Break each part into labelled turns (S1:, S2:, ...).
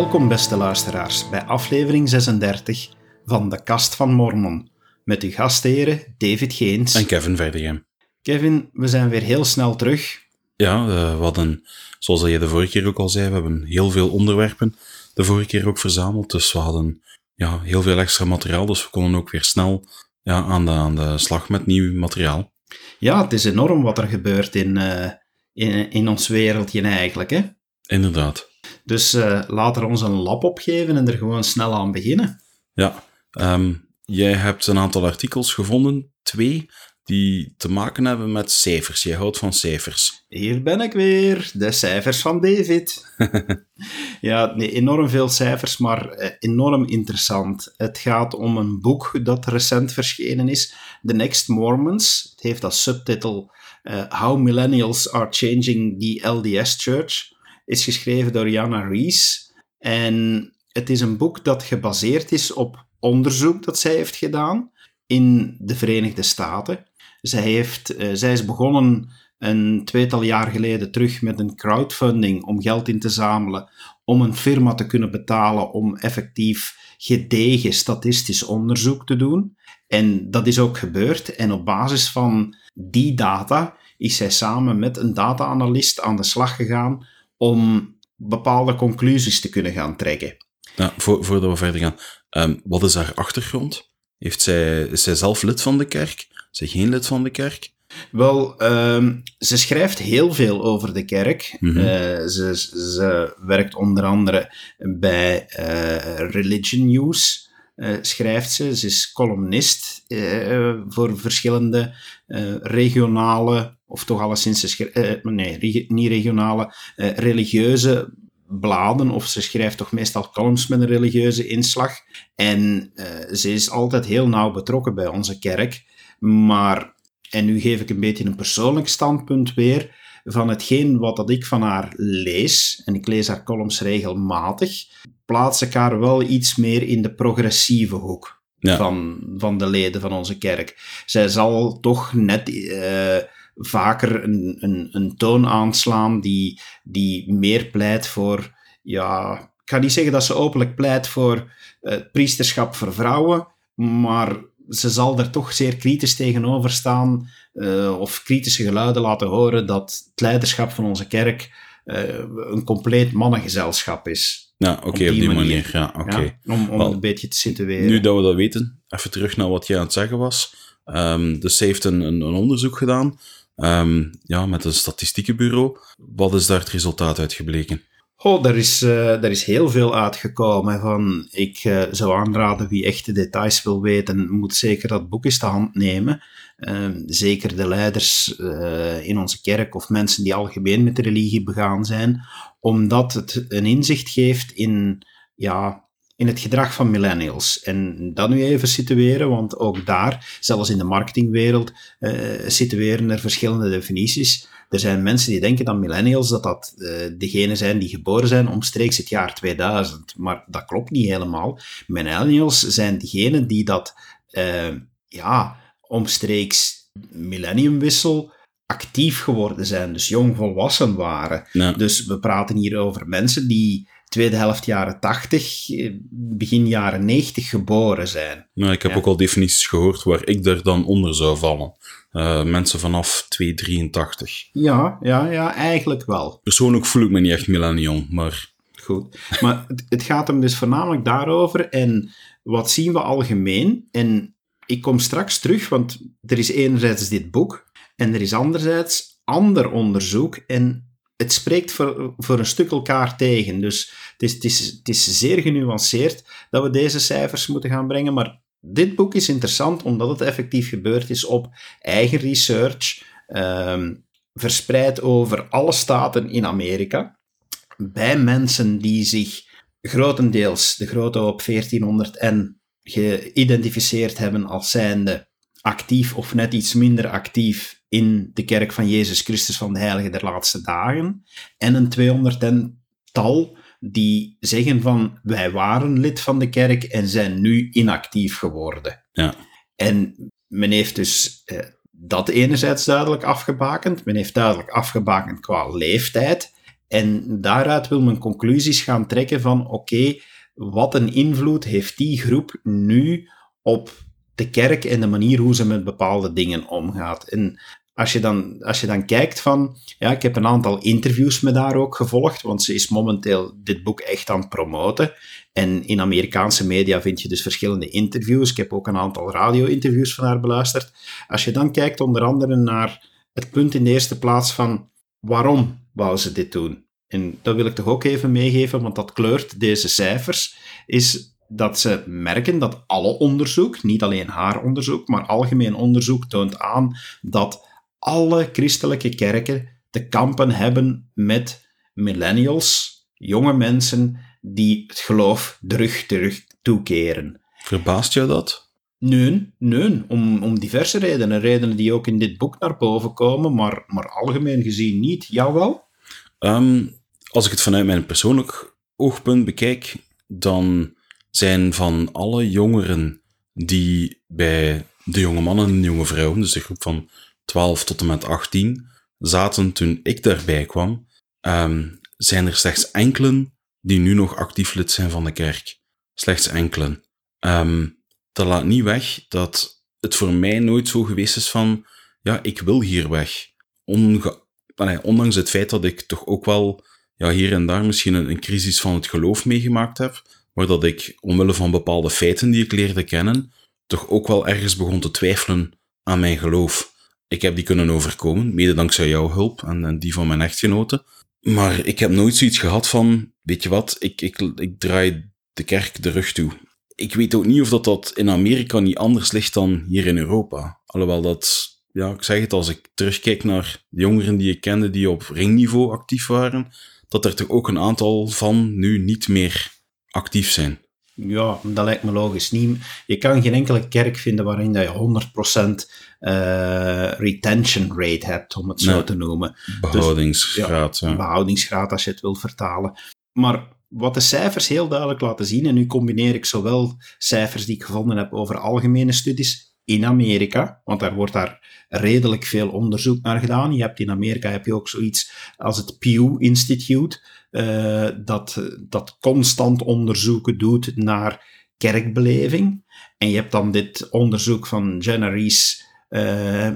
S1: Welkom beste luisteraars bij aflevering 36 van de Kast van Mormon. Met uw gastheren David Geens.
S2: En Kevin Verdegem.
S1: Kevin, we zijn weer heel snel terug.
S2: Ja, uh, we hadden, zoals je de vorige keer ook al zei, we hebben heel veel onderwerpen de vorige keer ook verzameld. Dus we hadden ja, heel veel extra materiaal, dus we konden ook weer snel ja, aan, de, aan de slag met nieuw materiaal.
S1: Ja, het is enorm wat er gebeurt in, uh, in, in ons wereldje eigenlijk, hè?
S2: Inderdaad.
S1: Dus uh, laten we ons een lab opgeven en er gewoon snel aan beginnen.
S2: Ja, um, jij hebt een aantal artikels gevonden, twee, die te maken hebben met cijfers. Jij houdt van cijfers.
S1: Hier ben ik weer, de cijfers van David. ja, nee, enorm veel cijfers, maar eh, enorm interessant. Het gaat om een boek dat recent verschenen is, The Next Mormons. Het heeft als subtitel uh, How Millennials Are Changing the LDS Church. Is geschreven door Jana Rees. En het is een boek dat gebaseerd is op onderzoek dat zij heeft gedaan in de Verenigde Staten. Zij, heeft, uh, zij is begonnen een tweetal jaar geleden terug met een crowdfunding om geld in te zamelen om een firma te kunnen betalen om effectief gedegen statistisch onderzoek te doen. En dat is ook gebeurd. En op basis van die data is zij samen met een data-analyst aan de slag gegaan om bepaalde conclusies te kunnen gaan trekken.
S2: Nou, voor, voordat we verder gaan, um, wat is haar achtergrond? Heeft zij, is zij zelf lid van de kerk? Is zij geen lid van de kerk?
S1: Wel, um, ze schrijft heel veel over de kerk. Mm -hmm. uh, ze, ze, werkt onder andere bij uh, Religion News. Uh, schrijft ze. Ze is columnist voor verschillende regionale, of toch alleszins, nee, reg niet regionale, religieuze bladen, of ze schrijft toch meestal columns met een religieuze inslag. En ze is altijd heel nauw betrokken bij onze kerk. Maar en nu geef ik een beetje een persoonlijk standpunt weer van hetgeen wat dat ik van haar lees, en ik lees haar columns regelmatig, plaats ik haar wel iets meer in de progressieve hoek ja. van, van de leden van onze kerk. Zij zal toch net uh, vaker een, een, een toon aanslaan die, die meer pleit voor, ja, ik ga niet zeggen dat ze openlijk pleit voor uh, priesterschap voor vrouwen, maar ze zal er toch zeer kritisch tegenover staan uh, of kritische geluiden laten horen dat het leiderschap van onze kerk uh, een compleet mannengezelschap is.
S2: Ja, oké, okay, op, die, op die manier. manier. Ja, oké. Okay.
S1: Ja, om om een beetje te situeren.
S2: Nu dat we dat weten, even terug naar wat jij aan het zeggen was. Um, dus ze heeft een, een, een onderzoek gedaan um, ja, met een statistiekenbureau. Wat is daar het resultaat uit gebleken?
S1: Oh, daar is, uh, daar is heel veel uitgekomen. Van, ik uh, zou aanraden wie echt de details wil weten, moet zeker dat boek eens te hand nemen. Uh, zeker de leiders uh, in onze kerk of mensen die algemeen met de religie begaan zijn, omdat het een inzicht geeft in, ja, in het gedrag van millennials. En dat nu even situeren, want ook daar, zelfs in de marketingwereld, situeren er verschillende definities. Er zijn mensen die denken dat millennials dat dat uh, degenen zijn die geboren zijn omstreeks het jaar 2000. Maar dat klopt niet helemaal. Millennials zijn degenen die dat uh, ja, omstreeks millenniumwissel actief geworden zijn, dus jong volwassen waren. Ja. Dus we praten hier over mensen die tweede helft jaren 80, begin jaren 90 geboren zijn.
S2: Nou, ik heb ja. ook al definities gehoord waar ik er dan onder zou vallen. Uh, mensen vanaf 283.
S1: Ja, ja, ja, eigenlijk wel.
S2: Persoonlijk voel ik me niet echt millennium, maar...
S1: Goed. Maar het gaat hem dus voornamelijk daarover. En wat zien we algemeen? En ik kom straks terug, want er is enerzijds dit boek en er is anderzijds ander onderzoek. En het spreekt voor, voor een stuk elkaar tegen. Dus het is, het, is, het is zeer genuanceerd dat we deze cijfers moeten gaan brengen. Maar dit boek is interessant omdat het effectief gebeurd is op eigen research, um, verspreid over alle staten in Amerika, bij mensen die zich grotendeels de grote op 1400 en geïdentificeerd hebben als zijnde actief of net iets minder actief in de kerk van Jezus Christus van de Heilige der Laatste Dagen, en een 200 en tal die zeggen van wij waren lid van de kerk en zijn nu inactief geworden.
S2: Ja.
S1: En men heeft dus eh, dat enerzijds duidelijk afgebakend, men heeft duidelijk afgebakend qua leeftijd En daaruit wil men conclusies gaan trekken van oké, wat een invloed heeft die groep nu op de kerk en de manier hoe ze met bepaalde dingen omgaat. En als je dan, als je dan kijkt van, ja, ik heb een aantal interviews met haar ook gevolgd, want ze is momenteel dit boek echt aan het promoten. En in Amerikaanse media vind je dus verschillende interviews. Ik heb ook een aantal radio-interviews van haar beluisterd. Als je dan kijkt onder andere naar het punt in de eerste plaats van, waarom wou ze dit doen? En dat wil ik toch ook even meegeven, want dat kleurt deze cijfers, is dat ze merken dat alle onderzoek, niet alleen haar onderzoek, maar algemeen onderzoek toont aan dat alle christelijke kerken te kampen hebben met millennials, jonge mensen die het geloof terug, terug toekeren.
S2: Verbaast jou dat?
S1: Nee, nee om, om diverse redenen. Redenen die ook in dit boek naar boven komen, maar, maar algemeen gezien niet. Jou wel?
S2: Ehm, als ik het vanuit mijn persoonlijk oogpunt bekijk, dan zijn van alle jongeren die bij de jonge mannen en de jonge vrouwen, dus de groep van 12 tot en met 18, zaten toen ik daarbij kwam, ehm, zijn er slechts enkelen die nu nog actief lid zijn van de kerk. Slechts enkelen. Um, dat laat niet weg dat het voor mij nooit zo geweest is van, ja, ik wil hier weg. Ondanks het feit dat ik toch ook wel ja, hier en daar misschien een, een crisis van het geloof meegemaakt heb, maar dat ik, omwille van bepaalde feiten die ik leerde kennen, toch ook wel ergens begon te twijfelen aan mijn geloof. Ik heb die kunnen overkomen, mede dankzij jouw hulp en, die van mijn echtgenoten. Maar ik heb nooit zoiets gehad van, weet je wat, ik, ik, ik draai de kerk de rug toe. Ik weet ook niet of dat, dat in Amerika niet anders ligt dan hier in Europa. Alhoewel dat, ja, ik zeg het, als ik terugkijk naar de jongeren die ik kende die op ringniveau actief waren, dat er toch ook een aantal van nu niet meer actief zijn.
S1: Ja, dat lijkt me logisch. Niet, je kan geen enkele kerk vinden waarin je 100% uh, retention rate hebt, om het zo te noemen.
S2: Behoudingsgraad.
S1: Dus, ja, Behoudingsgraad, als je het wil vertalen. Maar wat de cijfers heel duidelijk laten zien, en nu combineer ik zowel cijfers die ik gevonden heb over algemene studies in Amerika, want daar wordt daar redelijk veel onderzoek naar gedaan. Je hebt in Amerika heb je ook zoiets als het Pew Institute, uh, dat, dat constant onderzoeken doet naar kerkbeleving. En je hebt dan dit onderzoek van Jenna Rees. Uh,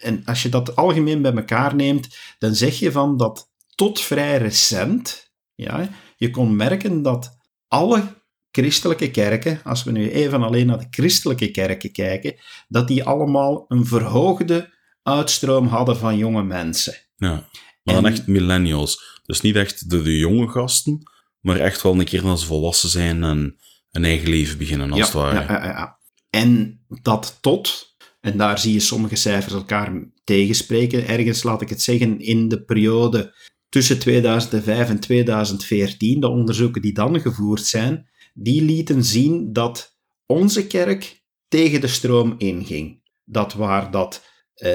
S1: en als je dat algemeen bij elkaar neemt, dan zeg je van dat tot vrij recent, ja, je kon merken dat alle christelijke kerken, als we nu even alleen naar de christelijke kerken kijken, dat die allemaal een verhoogde uitstroom hadden van jonge mensen.
S2: Ja, maar dan echt millennials. Dus niet echt de, de jonge gasten, maar echt wel een keer als ze volwassen zijn en een eigen leven beginnen, als
S1: ja,
S2: het ware.
S1: Ja, ja, ja. En dat tot, en daar zie je sommige cijfers elkaar tegenspreken, ergens laat ik het zeggen, in de periode tussen 2005 en 2014, de onderzoeken die dan gevoerd zijn, die lieten zien dat onze kerk tegen de stroom inging. Dat waar dat uh,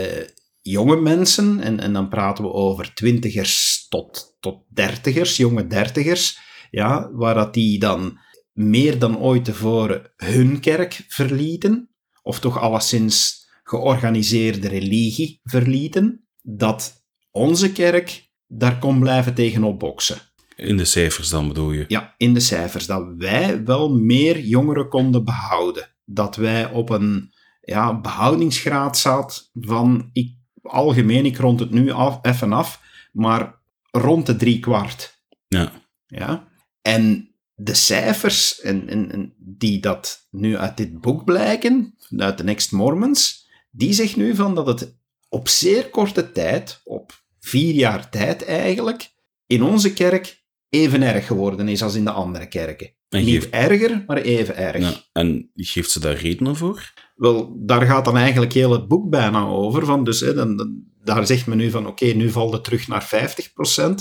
S1: jonge mensen, en, en dan praten we over twintigers tot, tot dertigers, jonge dertigers, ja, waar dat die dan meer dan ooit tevoren hun kerk verlieten, of toch alleszins georganiseerde religie verlieten, dat onze kerk daar kon blijven tegenop boksen.
S2: In de cijfers dan bedoel je?
S1: Ja, in de cijfers. Dat wij wel meer jongeren konden behouden. Dat wij op een ja, behoudingsgraad zaten van, ik, algemeen, ik rond het nu af, even af, maar rond de drie kwart.
S2: Ja.
S1: ja? En de cijfers en, en, en die dat nu uit dit boek blijken, uit de Next Mormons, die zegt nu van dat het op zeer korte tijd, op vier jaar tijd eigenlijk, in onze kerk even erg geworden is als in de andere kerken. En Niet erger, maar even erg. Ja,
S2: en geeft ze daar redenen voor?
S1: Wel, daar gaat dan eigenlijk heel het boek bijna over. Van, dus hè, dan, daar zegt men nu van, oké, nu valt het terug naar 50%.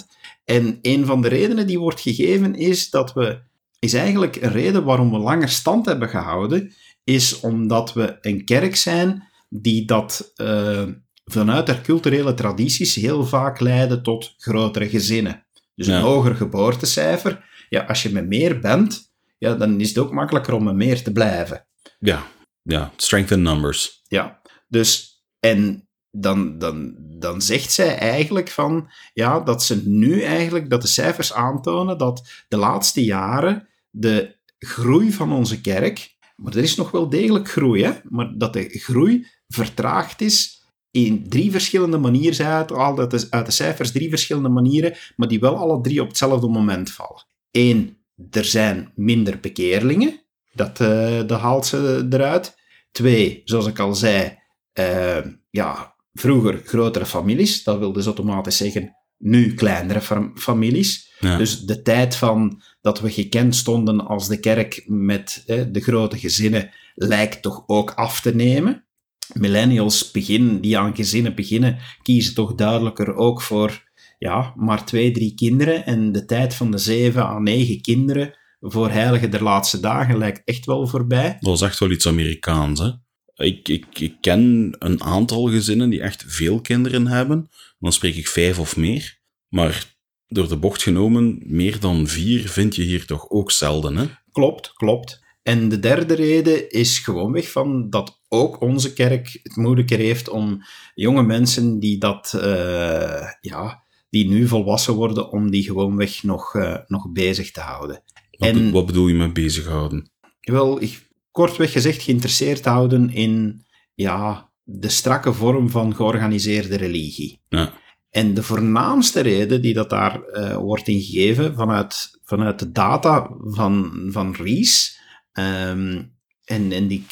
S1: En een van de redenen die wordt gegeven is dat we, is eigenlijk een reden waarom we langer stand hebben gehouden, is omdat we een kerk zijn die dat uh, vanuit haar culturele tradities heel vaak leiden tot grotere gezinnen. Dus een hoger geboortecijfer. Ja, als je met meer bent, ja, dan is het ook makkelijker om met meer te blijven.
S2: Ja, ja. strength in numbers.
S1: Ja, dus en dan, dan, dan zegt zij eigenlijk van, ja, dat ze nu eigenlijk, dat de cijfers aantonen dat de laatste jaren de groei van onze kerk, maar er is nog wel degelijk groei, hè, maar dat de groei vertraagd is in drie verschillende manieren. Zij uit, uit, de, uit de cijfers drie verschillende manieren, maar die wel alle drie op hetzelfde moment vallen. Eén, er zijn minder bekeerlingen. Dat, uh, dat haalt ze eruit. Twee, zoals ik al zei, uh, ja, vroeger grotere families. Dat wil dus automatisch zeggen nu kleinere families. Dus de tijd van dat we gekend stonden als de kerk met de grote gezinnen lijkt toch ook af te nemen. Millennials beginnen, die aan gezinnen beginnen, kiezen toch duidelijker ook voor ja, maar twee, drie kinderen. En de tijd van de zeven à negen kinderen voor Heilige der Laatste Dagen lijkt echt wel voorbij.
S2: Dat is echt wel iets Amerikaans, hè? Ik, ik, ik ken een aantal gezinnen die echt veel kinderen hebben. Dan spreek ik vijf of meer. Maar door de bocht genomen, meer dan vier vind je hier toch ook zelden, hè?
S1: Klopt, klopt. En de derde reden is gewoonweg van dat ook onze kerk het moeilijker heeft om jonge mensen die dat, uh, ja, die nu volwassen worden, om die gewoonweg nog, uh, nog bezig te houden.
S2: Wat, en, wat bedoel je met bezighouden?
S1: Wel, ik, kortweg gezegd geïnteresseerd houden in ja, de strakke vorm van georganiseerde religie.
S2: Ja.
S1: En de voornaamste reden die dat daar uh, wordt ingegeven vanuit, vanuit de data van, van Ries, um, en, en die,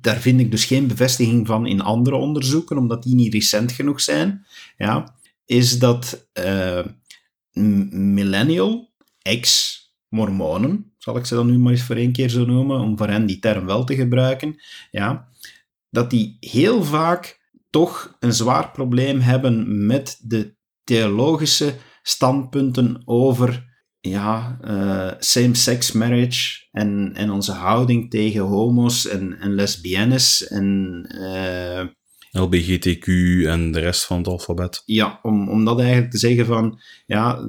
S1: daar vind ik dus geen bevestiging van in andere onderzoeken, omdat die niet recent genoeg zijn, ja, is dat uh, millennial, ex-mormonen, zal ik ze dan nu maar eens voor één keer zo noemen, om voor hen die term wel te gebruiken, ja, dat die heel vaak toch een zwaar probleem hebben met de theologische standpunten over ja, uh, same-sex marriage en, en onze houding tegen homo's en, en lesbiennes en... Uh,
S2: LBGTQ en de rest van het alfabet.
S1: Ja, om, om dat eigenlijk te zeggen van, ja,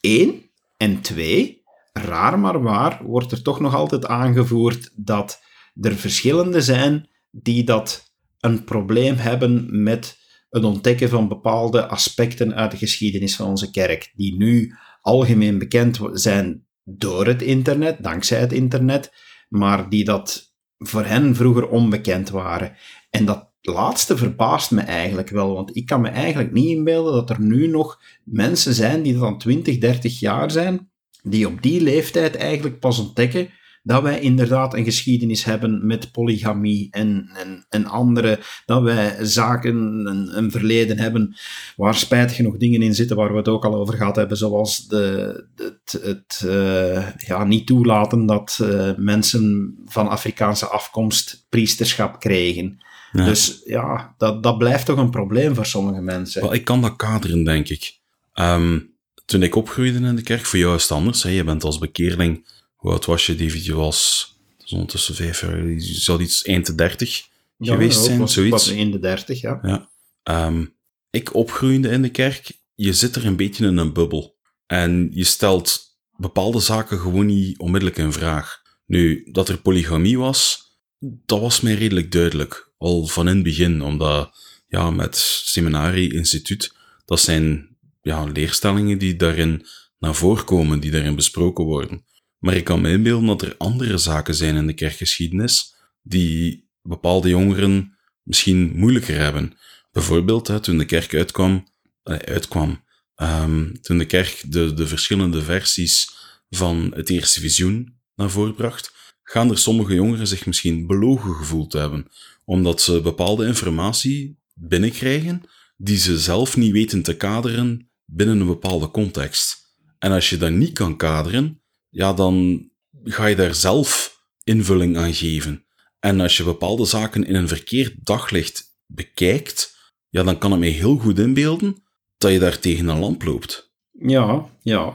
S1: één en twee, raar maar waar, wordt er toch nog altijd aangevoerd dat er verschillende zijn die dat een probleem hebben met het ontdekken van bepaalde aspecten uit de geschiedenis van onze kerk, die nu algemeen bekend zijn door het internet, dankzij het internet, maar die dat voor hen vroeger onbekend waren. En dat laatste verbaast me eigenlijk wel, want ik kan me eigenlijk niet inbeelden dat er nu nog mensen zijn die dan 20, 30 jaar zijn, die op die leeftijd eigenlijk pas ontdekken dat wij inderdaad een geschiedenis hebben met polygamie en, en, en andere, dat wij zaken, een, een verleden hebben waar spijtig genoeg dingen in zitten waar we het ook al over gehad hebben, zoals de, het, het uh, ja, niet toelaten dat uh, mensen van Afrikaanse afkomst priesterschap kregen. Dus ja, dat, dat blijft toch een probleem voor sommige mensen.
S2: Wel, ik kan dat kaderen, denk ik. Um, toen ik opgroeide in de kerk, voor jou is het anders. Hè? Je bent als bekeerling hoe oud was je, David? Je was ondertussen vijf jaar, je zou iets eind de dertig geweest zijn,
S1: was,
S2: zoiets.
S1: was in de dertig, ja.
S2: ja. Um, ik opgroeide in de kerk, je zit er een beetje in een bubbel. En je stelt bepaalde zaken gewoon niet onmiddellijk in vraag. Nu, dat er polygamie was, dat was mij redelijk duidelijk. Al van in het begin, omdat ja, met Seminarie Instituut, dat zijn ja, leerstellingen die daarin naar voren komen, die daarin besproken worden. Maar ik kan me inbeelden dat er andere zaken zijn in de kerkgeschiedenis die bepaalde jongeren misschien moeilijker hebben. Bijvoorbeeld, hè, toen de kerk uitkwam, eh, uitkwam um, toen de kerk de, de verschillende versies van het eerste visioen naar voren bracht, gaan er sommige jongeren zich misschien belogen gevoeld hebben, omdat ze bepaalde informatie binnenkrijgen die ze zelf niet weten te kaderen binnen een bepaalde context. En als je dat niet kan kaderen, ja, dan ga je daar zelf invulling aan geven. En als je bepaalde zaken in een verkeerd daglicht bekijkt, ja, dan kan het mij heel goed inbeelden dat je daar tegen een lamp loopt.
S1: Ja, ja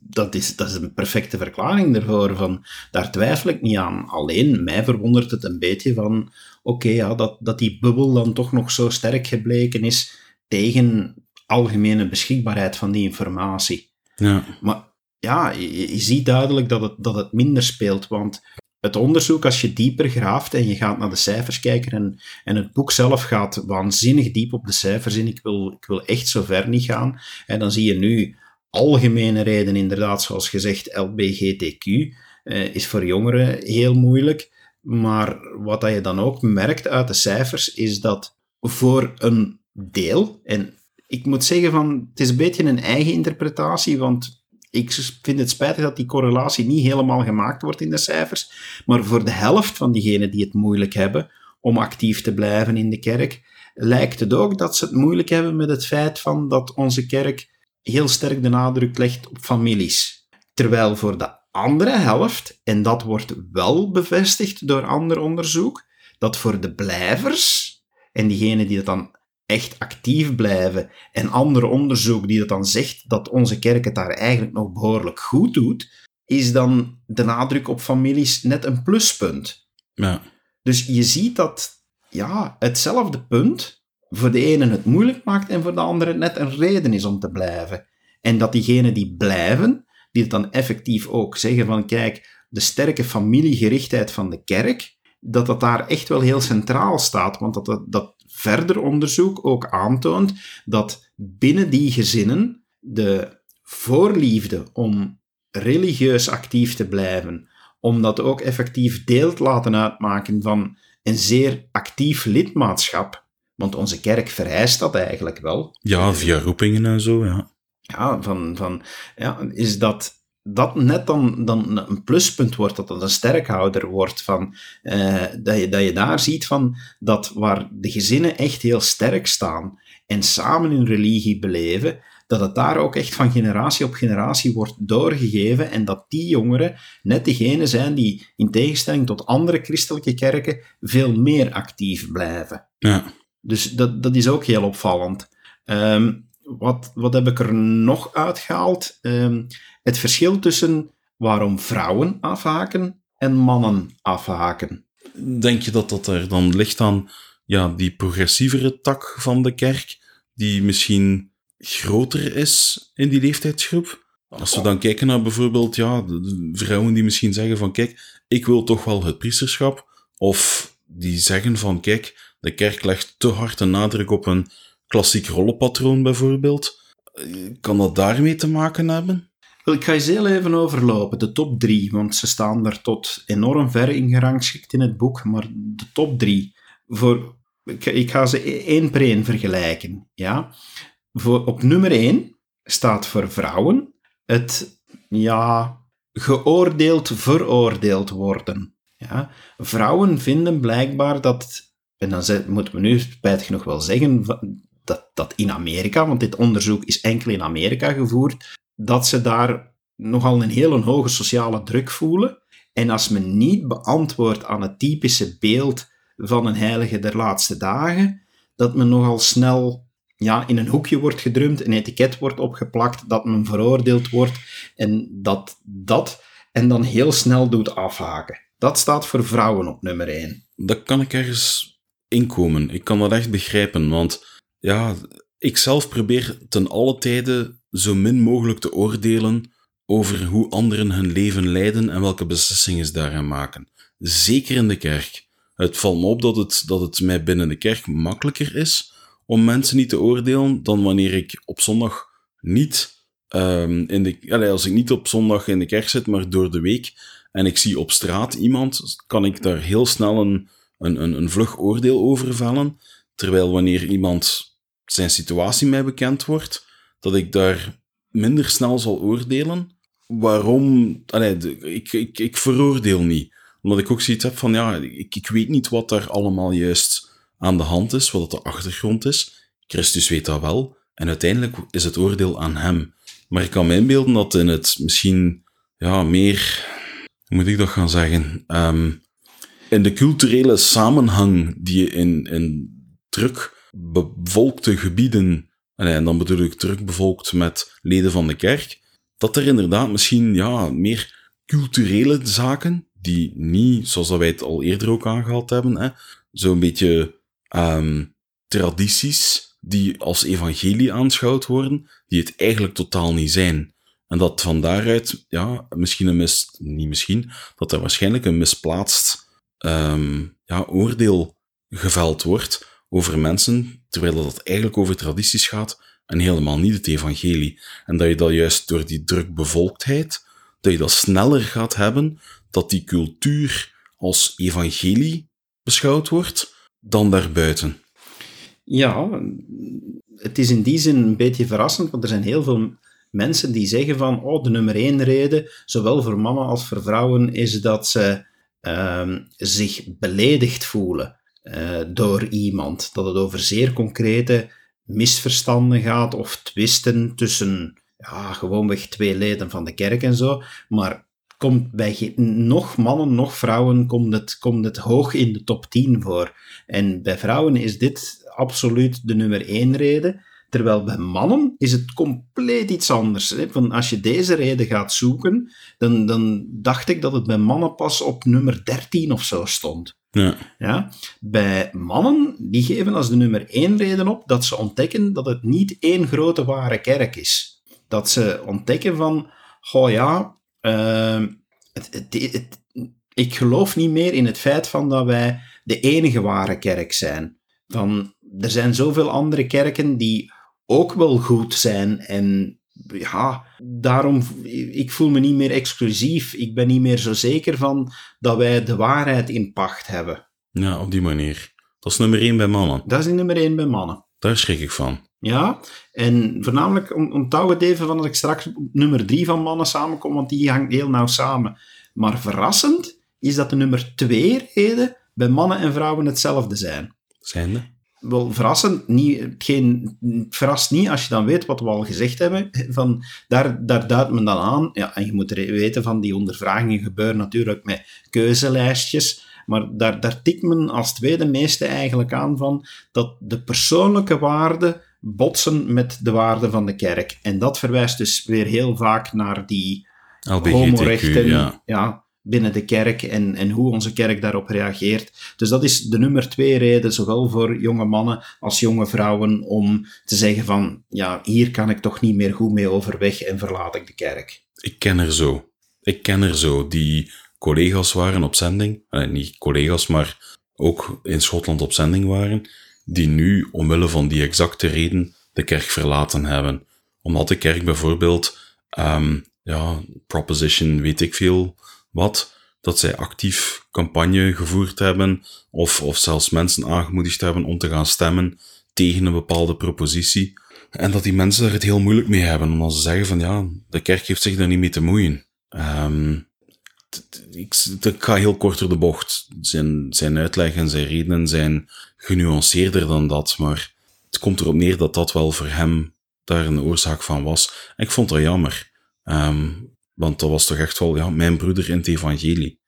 S1: dat, is, dat is een perfecte verklaring daarvoor. Van, daar twijfel ik niet aan. Alleen, mij verwondert het een beetje van... Oké, ja, dat, dat die bubbel dan toch nog zo sterk gebleken is tegen algemene beschikbaarheid van die informatie.
S2: Ja.
S1: Maar ja, je, ziet duidelijk dat het, dat het minder speelt, want het onderzoek, als je dieper graaft en je gaat naar de cijfers kijken en, en het boek zelf gaat waanzinnig diep op de cijfers in, ik wil, ik wil echt zo ver niet gaan, en dan zie je nu algemene reden, inderdaad, zoals gezegd, LBGTQ, eh, is voor jongeren heel moeilijk. Maar wat dat je dan ook merkt uit de cijfers, is dat voor een deel, en ik moet zeggen van, het is een beetje een eigen interpretatie, want ik vind het spijtig dat die correlatie niet helemaal gemaakt wordt in de cijfers, maar voor de helft van diegenen die het moeilijk hebben om actief te blijven in de kerk, lijkt het ook dat ze het moeilijk hebben met het feit van dat onze kerk heel sterk de nadruk legt op families. Terwijl voor de andere helft, en dat wordt wel bevestigd door ander onderzoek, dat voor de blijvers, en diegenen die het dan echt actief blijven, en ander onderzoek die dat dan zegt dat onze kerk het daar eigenlijk nog behoorlijk goed doet, is dan de nadruk op families net een pluspunt.
S2: Ja.
S1: Dus je ziet dat ja, hetzelfde punt voor de ene het moeilijk maakt en voor de andere net een reden is om te blijven. En dat diegenen die blijven, die het dan effectief ook zeggen van kijk, de sterke familiegerichtheid van de kerk, dat dat daar echt wel heel centraal staat. Want dat, dat, dat verder onderzoek ook aantoont dat binnen die gezinnen de voorliefde om religieus actief te blijven, om dat ook effectief deel te laten uitmaken van een zeer actief lidmaatschap, want onze kerk vereist dat eigenlijk wel.
S2: Ja, via roepingen en zo, ja.
S1: Ja, van, van, ja is dat dat net dan, dan een pluspunt wordt, dat het een sterkhouder wordt, van, eh, dat, je, dat je daar ziet van dat waar de gezinnen echt heel sterk staan en samen hun religie beleven, dat het daar ook echt van generatie op generatie wordt doorgegeven en dat die jongeren net degene zijn die, in tegenstelling tot andere christelijke kerken, veel meer actief blijven.
S2: Ja.
S1: Dus dat, dat is ook heel opvallend. Ehm, wat, wat heb ik er nog uitgehaald? Ehm, het verschil tussen waarom vrouwen afhaken en mannen afhaken.
S2: Denk je dat dat er dan ligt aan ja, die progressievere tak van de kerk, die misschien groter is in die leeftijdsgroep? Als we dan kijken naar bijvoorbeeld ja, de vrouwen die misschien zeggen van kijk, ik wil toch wel het priesterschap, of die zeggen van kijk, de kerk legt te hard een nadruk op een klassiek rollenpatroon bijvoorbeeld. Kan dat daarmee te maken hebben?
S1: Ik ga eens heel even overlopen, de top drie, want ze staan er tot enorm ver in gerangschikt in het boek, maar de top drie. Voor, ik, ga ze één per één vergelijken. Ja? Voor, op nummer één staat voor vrouwen het ja, geoordeeld, veroordeeld worden. Ja? Vrouwen vinden blijkbaar dat, en dan moeten we nu spijtig genoeg wel zeggen, dat, dat in Amerika, want dit onderzoek is enkel in Amerika gevoerd, dat ze daar nogal een hele hoge sociale druk voelen. En als men niet beantwoordt aan het typische beeld van een heilige der laatste dagen, dat men nogal snel ja, in een hoekje wordt gedrumd, een etiket wordt opgeplakt, dat men veroordeeld wordt en dat dat en dan heel snel doet afhaken. Dat staat voor vrouwen op nummer 1.
S2: Dat kan ik ergens inkomen. Ik kan dat echt begrijpen, want ja, ik zelf probeer ten alle tijde zo min mogelijk te oordelen over hoe anderen hun leven leiden en welke beslissingen ze daarin maken. Zeker in de kerk. Het valt me op dat het, dat het mij binnen de kerk makkelijker is om mensen niet te oordelen dan wanneer ik op zondag niet um, in de, als ik niet op zondag in de kerk zit, maar door de week en ik zie op straat iemand, kan ik daar heel snel een, een, een, een vlug oordeel over vellen. Terwijl wanneer iemand zijn situatie mij bekend wordt, dat ik daar minder snel zal oordelen. Waarom? Ik, ik, ik veroordeel niet. Omdat ik ook zoiets heb van, ja, ik, ik weet niet wat daar allemaal juist aan de hand is, wat de achtergrond is. Christus weet dat wel. En uiteindelijk is het oordeel aan hem. Maar ik kan me inbeelden dat in het misschien ja, meer, hoe moet ik dat gaan zeggen, um, in de culturele samenhang die je in, in druk bevolkte gebieden, en dan bedoel ik druk met leden van de kerk, dat er inderdaad misschien ja, meer culturele zaken, die niet, zoals wij het al eerder ook aangehaald hebben, zo'n beetje um, tradities die als evangelie aanschouwd worden, die het eigenlijk totaal niet zijn. En dat van daaruit, ja, misschien een mis, niet misschien, dat er waarschijnlijk een misplaatst um, ja, oordeel geveld wordt over mensen, terwijl dat eigenlijk over tradities gaat en helemaal niet het evangelie. En dat je dat juist door die drukbevolktheid, dat je dat sneller gaat hebben, dat die cultuur als evangelie beschouwd wordt, dan daarbuiten.
S1: Ja, het is in die zin een beetje verrassend, want er zijn heel veel mensen die zeggen van, oh, de nummer één reden, zowel voor mannen als voor vrouwen, is dat ze uh, zich beledigd voelen uh, door iemand. Dat het over zeer concrete misverstanden gaat of twisten tussen ja, gewoonweg twee leden van de kerk en zo. Maar komt bij nog mannen, nog vrouwen, komt het, komt het hoog in de top 10 voor. En bij vrouwen is dit absoluut de nummer één reden. Terwijl bij mannen is het compleet iets anders. Als je deze reden gaat zoeken, dan, dan dacht ik dat het bij mannen pas op nummer 13 of zo stond.
S2: Ja.
S1: Ja? Bij mannen, die geven als de nummer één reden op dat ze ontdekken dat het niet één grote ware kerk is. Dat ze ontdekken van, oh ja, het, het, ik geloof niet meer in het feit van dat wij de enige ware kerk zijn. Van, er zijn zoveel andere kerken die ook wel goed zijn en ja, daarom, ik voel me niet meer exclusief. Ik ben niet meer zo zeker van dat wij de waarheid in pacht hebben.
S2: Ja, op die manier. Dat is nummer één bij mannen.
S1: Dat is nummer één bij mannen.
S2: Daar schrik ik van.
S1: Ja, en voornamelijk onthoud het even van dat ik straks op nummer drie van mannen samenkom, want die hangt heel nauw samen. Maar verrassend is dat de nummer twee reden bij mannen en vrouwen hetzelfde zijn.
S2: Zijnde?
S1: Wel verrassend. Niet, geen, verrast niet als je dan weet wat we al gezegd hebben. Van, daar, daar duidt men dan aan. Ja, en je moet weten van die ondervragingen gebeuren natuurlijk met keuzelijstjes. Maar daar, daar tikt men als tweede meeste eigenlijk aan van dat de persoonlijke waarden botsen met de waarden van de kerk. En dat verwijst dus weer heel vaak naar die homorechten. Ja. ja binnen de kerk en, en hoe onze kerk daarop reageert. Dus dat is de nummer twee reden, zowel voor jonge mannen als jonge vrouwen, om te zeggen van, ja, hier kan ik toch niet meer goed mee overweg en verlaat ik de kerk.
S2: Ik ken er zo. Ik ken er zo die collega's waren op zending, eh, niet collega's, maar ook in Schotland op zending waren, die nu omwille van die exacte reden de kerk verlaten hebben. Omdat de kerk bijvoorbeeld, um, ja, proposition weet ik veel, wat, dat zij actief campagne gevoerd hebben of, of zelfs mensen aangemoedigd hebben om te gaan stemmen tegen een bepaalde propositie. En dat die mensen er het heel moeilijk mee hebben, omdat ze zeggen van ja, de kerk heeft zich daar niet mee te moeien. Um, ik, ik, ga heel kort door de bocht. Zijn, zijn uitleg en zijn redenen zijn genuanceerder dan dat, maar het komt erop neer dat dat wel voor hem daar een oorzaak van was. Ik vond dat jammer. Um, want dat was toch echt wel ja, mijn broeder in het evangelie.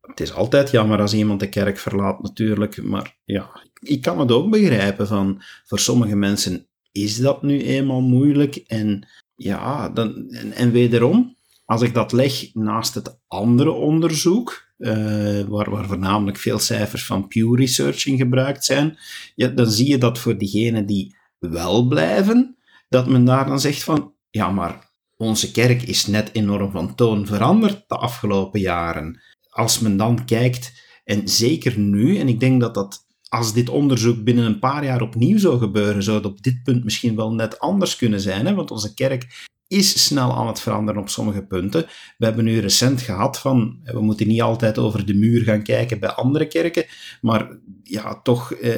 S1: Het is altijd jammer als iemand de kerk verlaat, natuurlijk. Maar ja, ik kan het ook begrijpen. Van, voor sommige mensen is dat nu eenmaal moeilijk. En ja, dan, en, en wederom, als ik dat leg naast het andere onderzoek, uh, waar, waar voornamelijk veel cijfers van Pew Research in gebruikt zijn, ja, dan zie je dat voor diegenen die wel blijven, dat men daar dan zegt van, ja, maar onze kerk is net enorm van toon veranderd de afgelopen jaren. Als men dan kijkt, en zeker nu, en ik denk dat dat als dit onderzoek binnen een paar jaar opnieuw zou gebeuren, zou het op dit punt misschien wel net anders kunnen zijn. Hè? Want onze kerk is snel aan het veranderen op sommige punten. We hebben nu recent gehad van, we moeten niet altijd over de muur gaan kijken bij andere kerken, maar ja, toch, eh,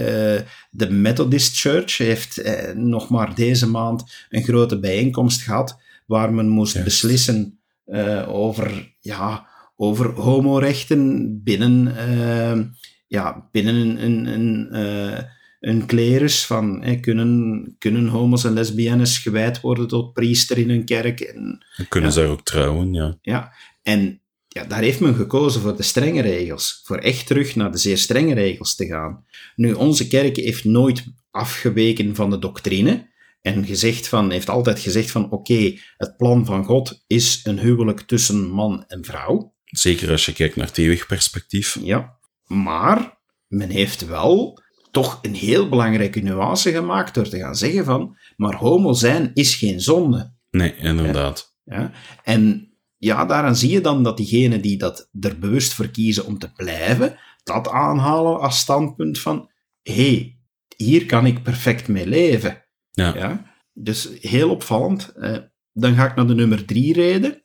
S1: de Methodist Church heeft eh, nog maar deze maand een grote bijeenkomst gehad waar men moest beslissen uh, over, ja, over homorechten binnen, uh, ja, binnen een, een, een, een klerus. Van, kunnen, kunnen homo's en lesbiennes gewijd worden tot priester in een kerk? En,
S2: kunnen ze ook trouwen, ja.
S1: Ja, en ja, daar heeft men gekozen voor de strenge regels. Voor echt terug naar de zeer strenge regels te gaan. Nu, onze kerk heeft nooit afgeweken van de doctrine. En gezegd van, heeft altijd gezegd van oké, het plan van God is een huwelijk tussen man en vrouw.
S2: Zeker als je kijkt naar het eeuwig perspectief.
S1: Ja, maar men heeft wel toch een heel belangrijke nuance gemaakt door te gaan zeggen van, maar homo zijn is geen zonde.
S2: Nee, inderdaad.
S1: Ja? En ja, daaraan zie je dan dat diegenen die dat er bewust voor kiezen om te blijven, dat aanhalen als standpunt van hé, hey, hier kan ik perfect mee leven.
S2: Ja.
S1: Ja? Dus heel opvallend. Eh, dan ga ik naar de nummer drie reden.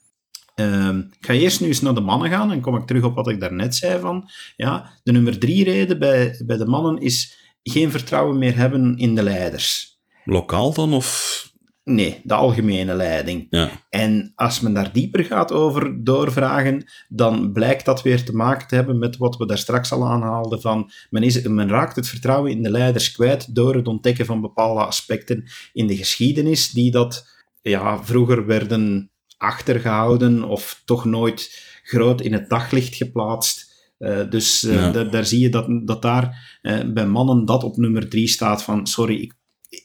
S1: Ehm, ik ga eerst nu eens naar de mannen gaan en kom ik terug op wat ik daarnet zei van, ja, de nummer drie reden bij, bij de mannen is geen vertrouwen meer hebben in de leiders.
S2: Lokaal dan, of...
S1: Nee, de algemene leiding.
S2: Ja.
S1: En als men daar dieper gaat over doorvragen, dan blijkt dat weer te maken te hebben met wat we daar straks al aanhaalden van men, is, men raakt het vertrouwen in de leiders kwijt door het ontdekken van bepaalde aspecten in de geschiedenis die dat ja, vroeger werden achtergehouden of toch nooit groot in het daglicht geplaatst. Uh, dus uh,
S2: Ja.
S1: daar, zie je dat, dat daar uh, bij mannen dat op nummer drie staat van sorry, ik,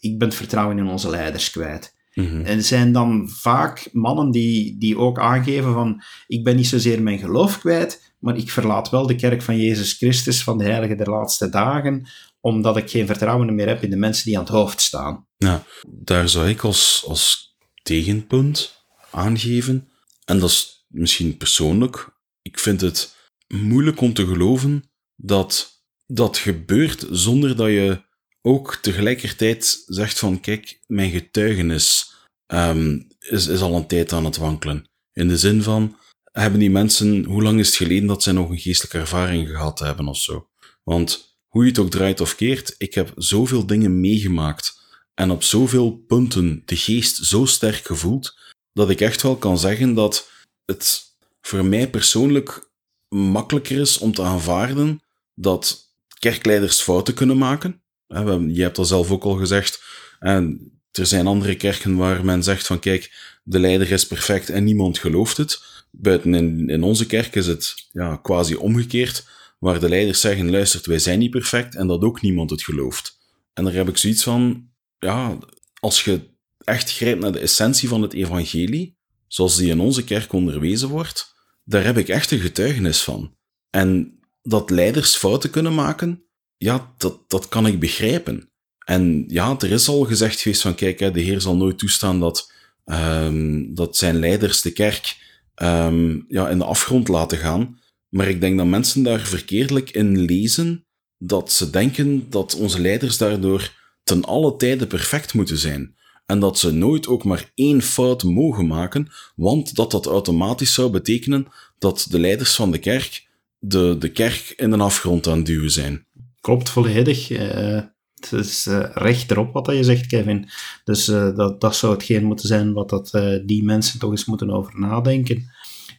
S1: ik ben het vertrouwen in onze leiders kwijt.
S2: Mhm.
S1: En zijn dan vaak mannen die, die ook aangeven van ik ben niet zozeer mijn geloof kwijt, maar ik verlaat wel de kerk van Jezus Christus van de heilige der laatste dagen, omdat ik geen vertrouwen meer heb in de mensen die aan het hoofd staan.
S2: Ja, daar zou ik als, als tegenpunt aangeven, en dat is misschien persoonlijk, ik vind het moeilijk om te geloven dat dat gebeurt zonder dat je ook tegelijkertijd zegt van kijk, mijn getuigenis ehm, is, is al een tijd aan het wankelen. In de zin van, hebben die mensen, hoe lang is het geleden dat zij nog een geestelijke ervaring gehad hebben of zo? Want hoe je het ook draait of keert, ik heb zoveel dingen meegemaakt en op zoveel punten de geest zo sterk gevoeld, dat ik echt wel kan zeggen dat het voor mij persoonlijk makkelijker is om te aanvaarden dat kerkleiders fouten kunnen maken. Je hebt dat zelf ook al gezegd. En er zijn andere kerken waar men zegt van kijk, de leider is perfect en niemand gelooft het. Buiten in, in onze kerk is het ja, quasi omgekeerd, waar de leiders zeggen, luistert, wij zijn niet perfect en dat ook niemand het gelooft. En daar heb ik zoiets van, ja, als je echt grijpt naar de essentie van het evangelie, zoals die in onze kerk onderwezen wordt, daar heb ik echt een getuigenis van. En dat leiders fouten kunnen maken, ja, dat, dat kan ik begrijpen. En ja, er is al gezegd geweest van, kijk, de Heer zal nooit toestaan dat, ehm, dat zijn leiders de kerk ehm, ja, in de afgrond laten gaan. Maar ik denk dat mensen daar verkeerdelijk in lezen, dat ze denken dat onze leiders daardoor ten alle tijde perfect moeten zijn. En dat ze nooit ook maar één fout mogen maken, want dat dat automatisch zou betekenen dat de leiders van de kerk de, de kerk in een afgrond aan het duwen zijn.
S1: Klopt volledig. eh, het is eh, recht erop wat dat je zegt, Kevin. Dus eh, dat, dat zou hetgeen moeten zijn wat dat, die mensen toch eens moeten over nadenken.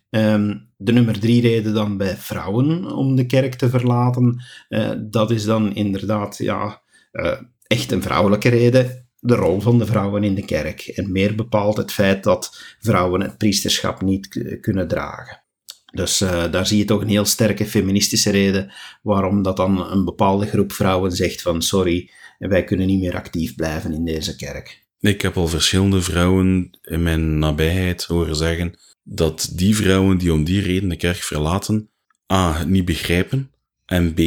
S1: Ehm, de nummer drie reden dan bij vrouwen om de kerk te verlaten, dat is dan inderdaad ja, echt een vrouwelijke reden. De rol van de vrouwen in de kerk. En meer bepaalt het feit dat vrouwen het priesterschap niet kunnen dragen. Dus eh, daar zie je toch een heel sterke feministische reden waarom dat dan een bepaalde groep vrouwen zegt van sorry, wij kunnen niet meer actief blijven in deze kerk.
S2: Ik heb al verschillende vrouwen in mijn nabijheid horen zeggen dat die vrouwen die om die reden de kerk verlaten, A, het niet begrijpen, en B,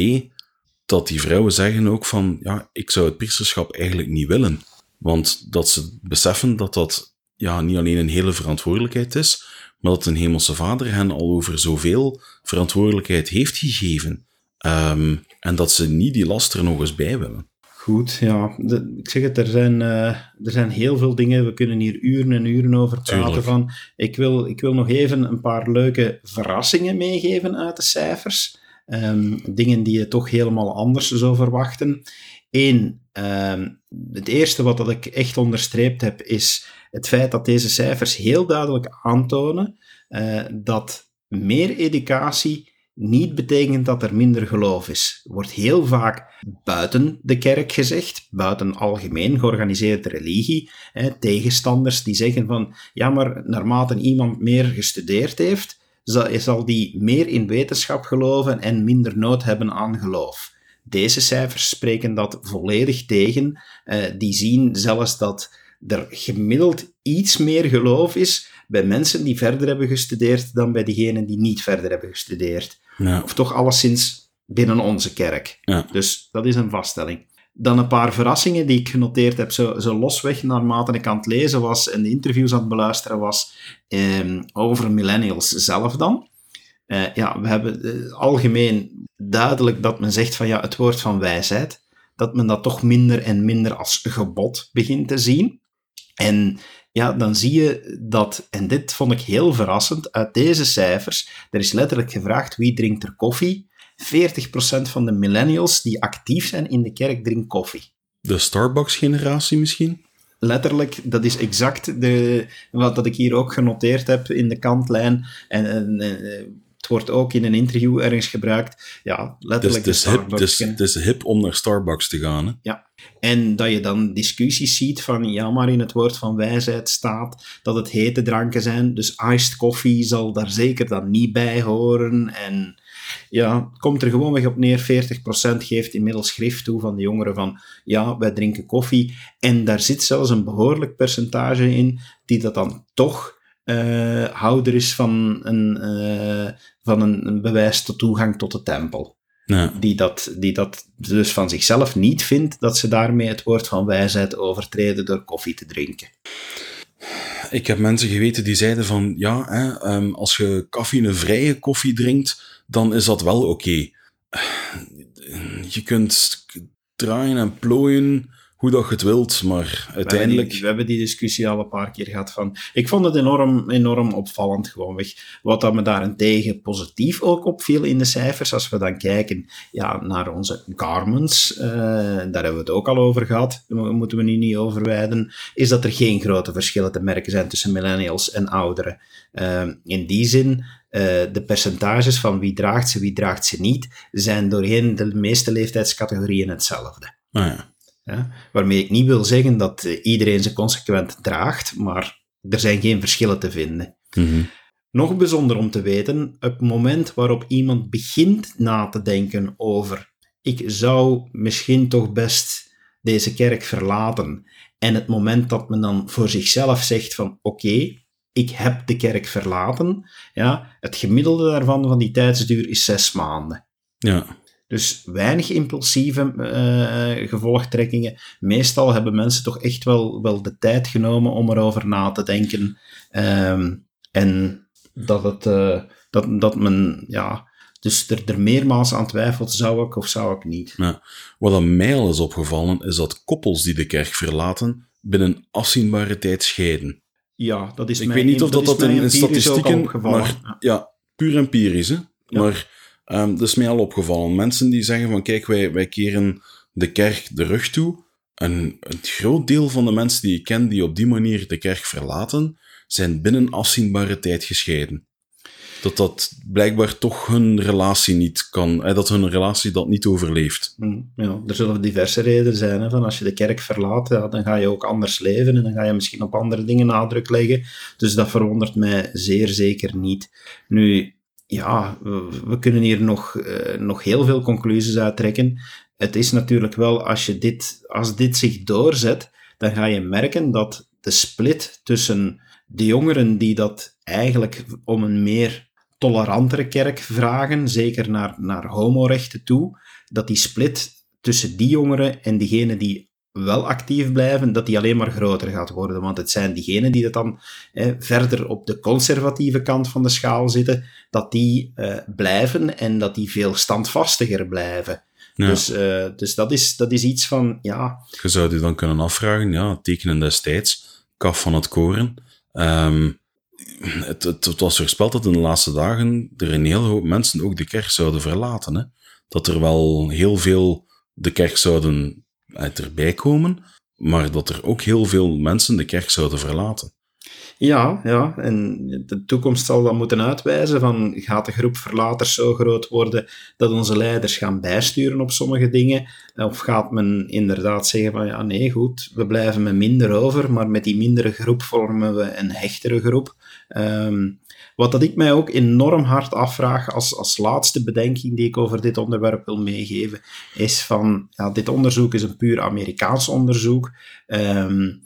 S2: dat die vrouwen zeggen ook van, ja, ik zou het priesterschap eigenlijk niet willen. Want dat ze beseffen dat dat ja, niet alleen een hele verantwoordelijkheid is, maar dat een hemelse vader hen al over zoveel verantwoordelijkheid heeft gegeven. Ehm, en dat ze niet die last er nog eens bij willen.
S1: Goed, ja, de- ik zeg het, er zijn, eh, er zijn heel veel dingen, we kunnen hier uren en uren over praten
S2: Tuurlijk.
S1: van. Ik wil, ik wil nog even een paar leuke verrassingen meegeven uit de cijfers. Ehm, dingen die je toch helemaal anders zou verwachten. Eén, ehm, het eerste wat dat ik echt onderstreept heb, is het feit dat deze cijfers heel duidelijk aantonen eh, dat meer educatie niet betekent dat er minder geloof is. Wordt heel vaak buiten de kerk gezegd, buiten algemeen georganiseerde religie, hè, tegenstanders die zeggen van, ja, maar naarmate iemand meer gestudeerd heeft, zal, zal die meer in wetenschap geloven en minder nood hebben aan geloof. Deze cijfers spreken dat volledig tegen. Eh, die zien zelfs dat er gemiddeld iets meer geloof is bij mensen die verder hebben gestudeerd dan bij diegenen die niet verder hebben gestudeerd.
S2: Ja,
S1: Of toch alleszins binnen onze kerk.
S2: ja.
S1: Dus dat is een vaststelling. dan een paar verrassingen die ik genoteerd heb, zo, zo losweg naarmate ik aan het lezen was en de interviews aan het beluisteren was, ehm, over millennials zelf dan. Uh, ja, we hebben uh, algemeen duidelijk dat men zegt van ja, het woord van wijsheid, dat men dat toch minder en minder als gebod begint te zien. En ja, dan zie je dat, en dit vond ik heel verrassend, uit deze cijfers, er is letterlijk gevraagd wie drinkt er koffie. 40% van de millennials die actief zijn in de kerk drinkt koffie.
S2: De Starbucks-generatie misschien?
S1: Letterlijk, dat is exact de, wat dat ik hier ook genoteerd heb in de kantlijn. En, en, het wordt ook in een interview ergens gebruikt. Ja, letterlijk.
S2: Dus het is, hip, dus, hip om naar Starbucks te gaan. Hè?
S1: Ja, en dat je dan discussies ziet van, ja, maar in het woord van wijsheid staat dat het hete dranken zijn, dus iced coffee zal daar zeker dan niet bij horen. En ja, komt er gewoonweg op neer, 40% geeft inmiddels schrift toe van de jongeren van, ja, wij drinken koffie. En daar zit zelfs een behoorlijk percentage in die dat dan toch uh, houder is van, een, uh, van een, een, bewijs tot toegang tot de tempel. Ja. Die, dat, die dat dus van zichzelf niet vindt dat ze daarmee het woord van wijsheid overtreden door koffie te drinken.
S2: Ik heb mensen geweten die zeiden van ja, hè, um, als je cafeïnevrije koffie drinkt, dan is dat wel oké. Okay. Je kunt draaien en plooien hoe dat je het wilt, maar uiteindelijk...
S1: We hebben, die, we hebben die discussie al een paar keer gehad van... Ik vond het enorm, enorm opvallend gewoonweg. Wat dat me daarentegen positief ook opviel in de cijfers, als we dan kijken ja, naar onze garments, uh, daar hebben we het ook al over gehad, daar moeten we nu niet overwijden, is dat er geen grote verschillen te merken zijn tussen millennials en ouderen. Uh, in die zin... Uh, de percentages van wie draagt ze, wie draagt ze niet, zijn doorheen de meeste leeftijdscategorieën hetzelfde.
S2: Ah ja.
S1: Ja, waarmee ik niet wil zeggen dat eh, iedereen ze consequent draagt, maar er zijn geen verschillen te vinden.
S2: Mm
S1: Nog bijzonder om te weten, op het moment waarop iemand begint na te denken over ik zou misschien toch best deze kerk verlaten, en het moment dat men dan voor zichzelf zegt van oké, ik heb de kerk verlaten, ja, het gemiddelde daarvan van die tijdsduur is zes maanden.
S2: Ja.
S1: Dus weinig impulsieve uh, gevolgtrekkingen. Meestal hebben mensen toch echt wel, wel de tijd genomen om erover na te denken. Um, en dat, het, uh, dat, dat men, ja, dus er, er meermaals aan twijfelt, zou ik of zou ik niet.
S2: Ja. Wat aan mij al is opgevallen, is dat koppels die de kerk verlaten, binnen afzienbare tijd scheiden.
S1: Ja, dat is
S2: Ik weet niet of dat, dat, in, in statistieken, maar ja. ja, puur empirisch, hè. Ja. Maar Um, dat is mij al opgevallen. Mensen die zeggen van kijk, wij, wij keren de kerk de rug toe. En een groot deel van de mensen die ik ken die op die manier de kerk verlaten, zijn binnen afzienbare tijd gescheiden. Dat dat blijkbaar toch hun relatie niet kan, eh, dat hun relatie dat niet overleeft.
S1: Mm, ja, er zullen diverse redenen zijn. Hè, van als je de kerk verlaat, dan ga je ook anders leven en dan ga je misschien op andere dingen nadruk leggen. Dus dat verwondert mij zeer zeker niet. Nu, ja, we, kunnen hier nog, uh, nog heel veel conclusies uittrekken. Het is natuurlijk wel, als, je dit, als dit zich doorzet, dan ga je merken dat de split tussen de jongeren die dat eigenlijk om een meer tolerantere kerk vragen, zeker naar, naar homorechten toe, dat die split tussen die jongeren en diegenen die wel actief blijven, dat die alleen maar groter gaat worden. Want het zijn diegenen die het dan hè, verder op de conservatieve kant van de schaal zitten, dat die uh, blijven en dat die veel standvastiger blijven. Ja. Dus, uh, dus dat, is, dat is iets van, ja...
S2: Je zou je dan kunnen afvragen, ja, tekenen destijds, kaf van het koren. Um, het, het, het, was voorspeld dat in de laatste dagen er een hele hoop mensen ook de kerk zouden verlaten. Hè? Dat er wel heel veel de kerk zouden erbij komen, maar dat er ook heel veel mensen de kerk zouden verlaten.
S1: Ja, ja, en de toekomst zal dan moeten uitwijzen van gaat de groep verlaters zo groot worden dat onze leiders gaan bijsturen op sommige dingen, of gaat men inderdaad zeggen van ja, nee, goed, we blijven met minder over, maar met die mindere groep vormen we een hechtere groep. Um, wat dat ik mij ook enorm hard afvraag als, als laatste bedenking die ik over dit onderwerp wil meegeven, is van, ja, dit onderzoek is een puur Amerikaans onderzoek. Um,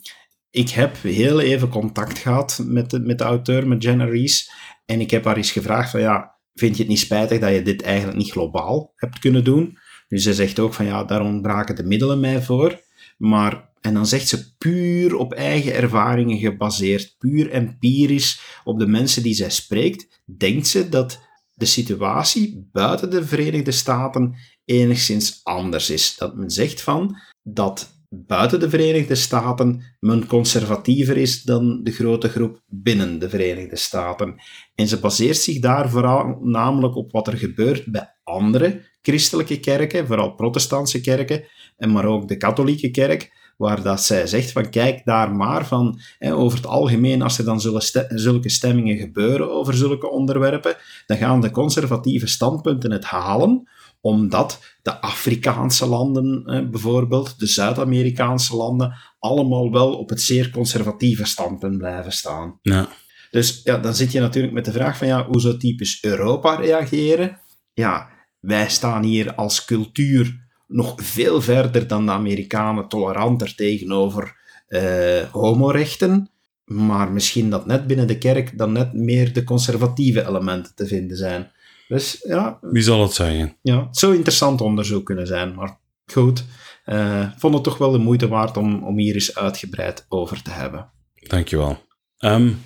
S1: ik heb heel even contact gehad met de, met de auteur, met Jenna Rees, en ik heb haar eens gevraagd van, ja, vind je het niet spijtig dat je dit eigenlijk niet globaal hebt kunnen doen? Nu, ze zegt ook van ja, daar ontbraken de middelen mij voor. Maar, en dan zegt ze puur op eigen ervaringen gebaseerd, puur empirisch op de mensen die zij spreekt, denkt ze dat de situatie buiten de Verenigde Staten enigszins anders is. Dat men zegt van dat buiten de Verenigde Staten men conservatiever is dan de grote groep binnen de Verenigde Staten. En ze baseert zich daar vooral namelijk op wat er gebeurt bij andere christelijke kerken, vooral protestantse kerken, en maar ook de katholieke kerk, waar dat zij zegt van kijk daar maar van, hè, over het algemeen, als er dan zulke stemmingen gebeuren over zulke onderwerpen, dan gaan de conservatieve standpunten het halen, omdat de Afrikaanse landen, bijvoorbeeld, de Zuid-Amerikaanse landen, allemaal wel op het zeer conservatieve standpunt blijven staan.
S2: Ja.
S1: Dus ja, dan zit je natuurlijk met de vraag van ja, hoe zou typisch Europa reageren? Ja, wij staan hier als cultuur nog veel verder dan de Amerikanen toleranter tegenover uh, homorechten. Maar misschien dat net binnen de kerk dan net meer de conservatieve elementen te vinden zijn. Dus ja.
S2: Wie zal het zeggen?
S1: Ja, het zou interessant onderzoek kunnen zijn. Maar goed, uh, vond het toch wel de moeite waard om, om hier eens uitgebreid over te hebben.
S2: Dankjewel. Um,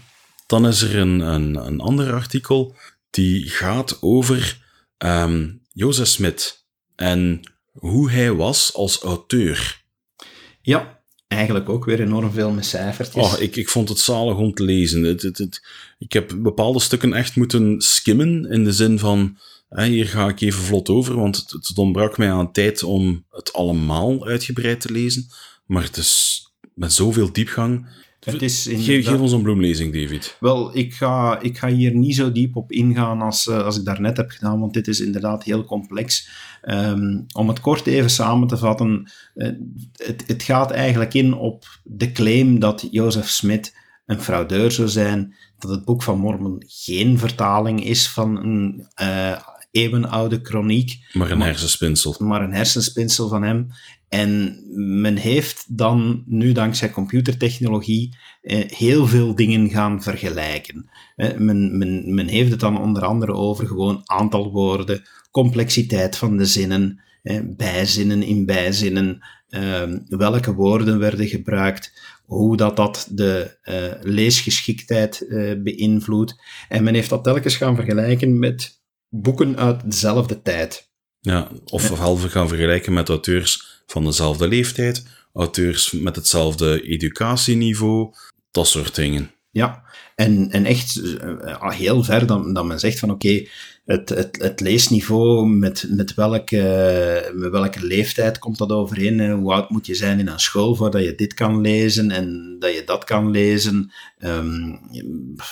S2: dan is er een, een, een ander artikel die gaat over um, Jozef Smit en hoe hij was als auteur.
S1: Ja, eigenlijk ook weer enorm veel met cijfertjes.
S2: Oh, ik, ik vond het zalig om te lezen. Het, het, het, ik heb bepaalde stukken echt moeten skimmen, in de zin van, hè, hier ga ik even vlot over, want het, het ontbrak mij aan tijd om het allemaal uitgebreid te lezen. Maar het is met zoveel diepgang
S1: het is
S2: geef, geef, ons een bloemlezing, David.
S1: Wel, ik ga, ik ga hier niet zo diep op ingaan als, uh, als ik daarnet heb gedaan, want dit is inderdaad heel complex. Um, om het kort even samen te vatten, uh, het, het gaat eigenlijk in op de claim dat Jozef Smit een fraudeur zou zijn, dat het Boek van Mormon geen vertaling is van een uh, eeuwenoude chroniek.
S2: Maar een hersenspinsel.
S1: Maar een hersenspinsel van hem. En men heeft dan nu dankzij computertechnologie eh, heel veel dingen gaan vergelijken. Eh, men, men, men heeft het dan onder andere over gewoon aantal woorden, complexiteit van de zinnen, eh, bijzinnen in bijzinnen, welke woorden werden gebruikt, hoe dat, dat de leesgeschiktheid beïnvloedt. En men heeft dat telkens gaan vergelijken met boeken uit dezelfde tijd.
S2: Ja, of halve gaan vergelijken met auteurs van dezelfde leeftijd, auteurs met hetzelfde educatieniveau, dat soort dingen.
S1: Ja, en, en echt uh, heel ver dan, dan men zegt van oké, het, het, het leesniveau, met, met, welke, met welke leeftijd komt dat overeen? Hoe oud moet je zijn in een school voordat je dit kan lezen en dat je dat kan lezen? Um,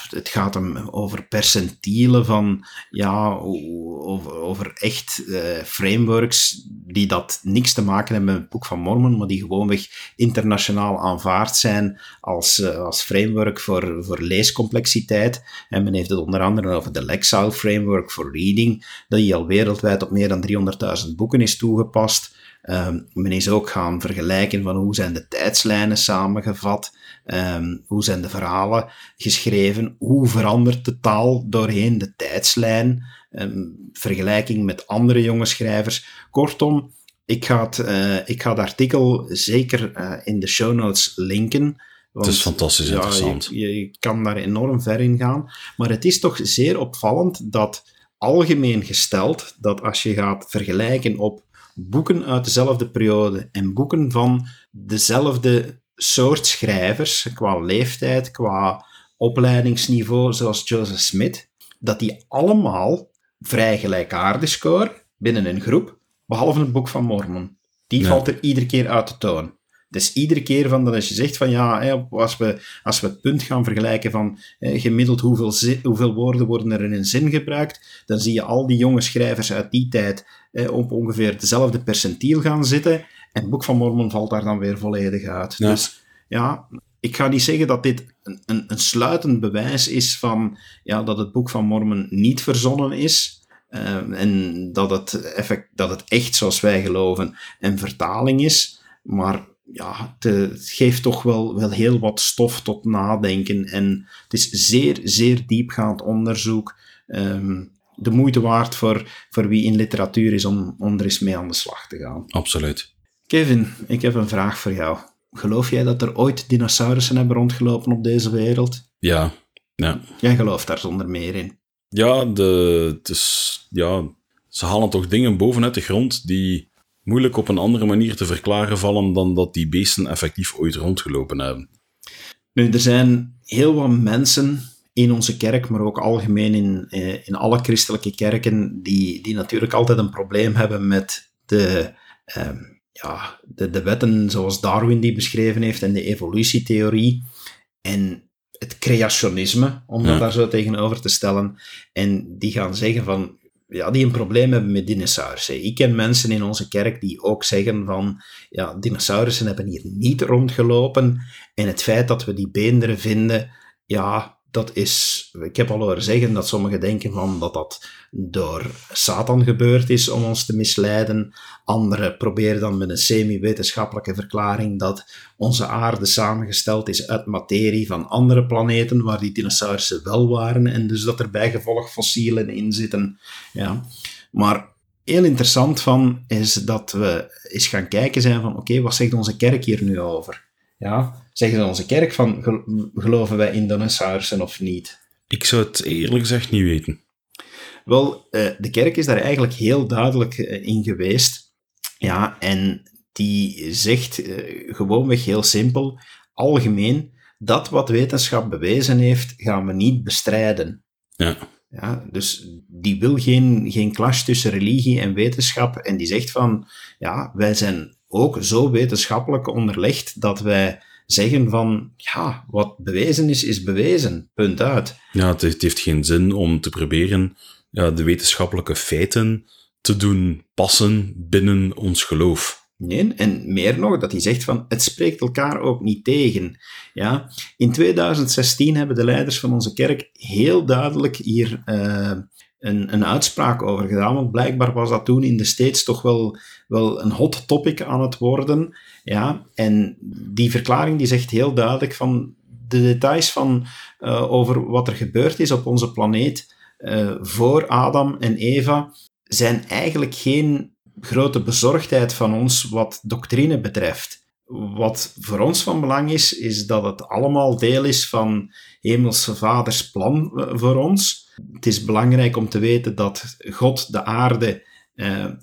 S1: het gaat hem over percentielen van, ja, over, over echt uh, frameworks die dat niks te maken hebben met het Boek van Mormon, maar die gewoonweg internationaal aanvaard zijn als, uh, als framework voor, voor leescomplexiteit. En men heeft het onder andere over de Lexile Framework voor Reading, dat die al wereldwijd op meer dan 300.000 boeken is toegepast. Um, men is ook gaan vergelijken van hoe zijn de tijdslijnen samengevat, um, hoe zijn de verhalen geschreven, hoe verandert de taal doorheen de tijdslijn, um, vergelijking met andere jonge schrijvers. Kortom, ik ga het, uh, ik ga het artikel zeker uh, in de show notes linken.
S2: Want, het is fantastisch interessant.
S1: Je, je, kan daar enorm ver in gaan. Maar het is toch zeer opvallend dat algemeen gesteld dat als je gaat vergelijken op boeken uit dezelfde periode en boeken van dezelfde soort schrijvers, qua leeftijd, qua opleidingsniveau, zoals Joseph Smith, dat die allemaal vrij gelijkaardig scoren binnen een groep, behalve het boek van Mormon. Die valt er iedere keer uit de toon. Dus iedere keer van dat als je zegt van ja, als we, als we het punt gaan vergelijken van gemiddeld hoeveel, hoeveel woorden worden er in een zin gebruikt, dan zie je al die jonge schrijvers uit die tijd op ongeveer dezelfde percentiel gaan zitten. En het Boek van Mormon valt daar dan weer volledig uit. Dus ja, ik ga niet zeggen dat dit een, een, een sluitend bewijs is van ja, dat het Boek van Mormon niet verzonnen is. Uh, en dat het, effect, dat het echt, zoals wij geloven, een vertaling is. Maar ja, het, geeft toch wel, wel heel wat stof tot nadenken. En het is zeer, zeer diepgaand onderzoek. Um, de moeite waard voor, voor wie in literatuur is om, om er eens mee aan de slag te gaan.
S2: Absoluut.
S1: Kevin, ik heb een vraag voor jou. Geloof jij dat er ooit dinosaurussen hebben rondgelopen op deze wereld?
S2: Ja, ja.
S1: Jij gelooft daar zonder meer in.
S2: Ja, de, het is, ja, ze halen toch dingen bovenuit de grond die moeilijk op een andere manier te verklaren vallen dan dat die beesten effectief ooit rondgelopen hebben.
S1: Nu, er zijn heel wat mensen in onze kerk, maar ook algemeen in, eh, in alle christelijke kerken, die, die natuurlijk altijd een probleem hebben met de, ehm, ja, de, de wetten zoals Darwin die beschreven heeft en de evolutietheorie en het creationisme, om dat
S2: Ja.
S1: daar zo tegenover te stellen. En die gaan zeggen van, ja, die een probleem hebben met dinosaurussen. Ik ken mensen in onze kerk die ook zeggen van, ja, dinosaurussen hebben hier niet rondgelopen. En het feit dat we die beenderen vinden, ja, dat is... Ik heb al horen zeggen dat sommigen denken van dat dat door Satan gebeurd is om ons te misleiden. Anderen proberen dan met een semi-wetenschappelijke verklaring dat onze aarde samengesteld is uit materie van andere planeten waar die dinosaurussen wel waren en dus dat er bijgevolg fossielen in zitten. Ja. Maar heel interessant van is dat we eens gaan kijken zijn van oké, wat zegt onze kerk hier nu over? Ja, zeggen onze kerk van gel- geloven wij in dinosaurussen of niet?
S2: Ik zou het eerlijk gezegd niet weten.
S1: Wel, eh, de kerk is daar eigenlijk heel duidelijk eh, in geweest. Ja, en die zegt eh, gewoonweg heel simpel, algemeen, dat wat wetenschap bewezen heeft, gaan we niet bestrijden.
S2: Ja,
S1: Ja, dus die wil geen, geen clash tussen religie en wetenschap. En die zegt van, ja, wij zijn ook zo wetenschappelijk onderlegd dat wij zeggen van, ja, wat bewezen is, is bewezen. Punt uit.
S2: ja het, het heeft geen zin om te proberen ja, de wetenschappelijke feiten te doen passen binnen ons geloof.
S1: Nee, en meer nog, dat hij zegt van, het spreekt elkaar ook niet tegen. Ja? In 2016 hebben de leiders van onze kerk heel duidelijk hier eh, een, een uitspraak over gedaan, want blijkbaar was dat toen in de States toch wel, wel een hot topic aan het worden. Ja? En die verklaring die zegt heel duidelijk van, de details van, eh, over wat er gebeurd is op onze planeet eh, voor Adam en Eva zijn eigenlijk geen grote bezorgdheid van ons wat doctrine betreft. Wat voor ons van belang is, is dat het allemaal deel is van Hemelse Vaders plan eh, voor ons. Het is belangrijk om te weten dat God de aarde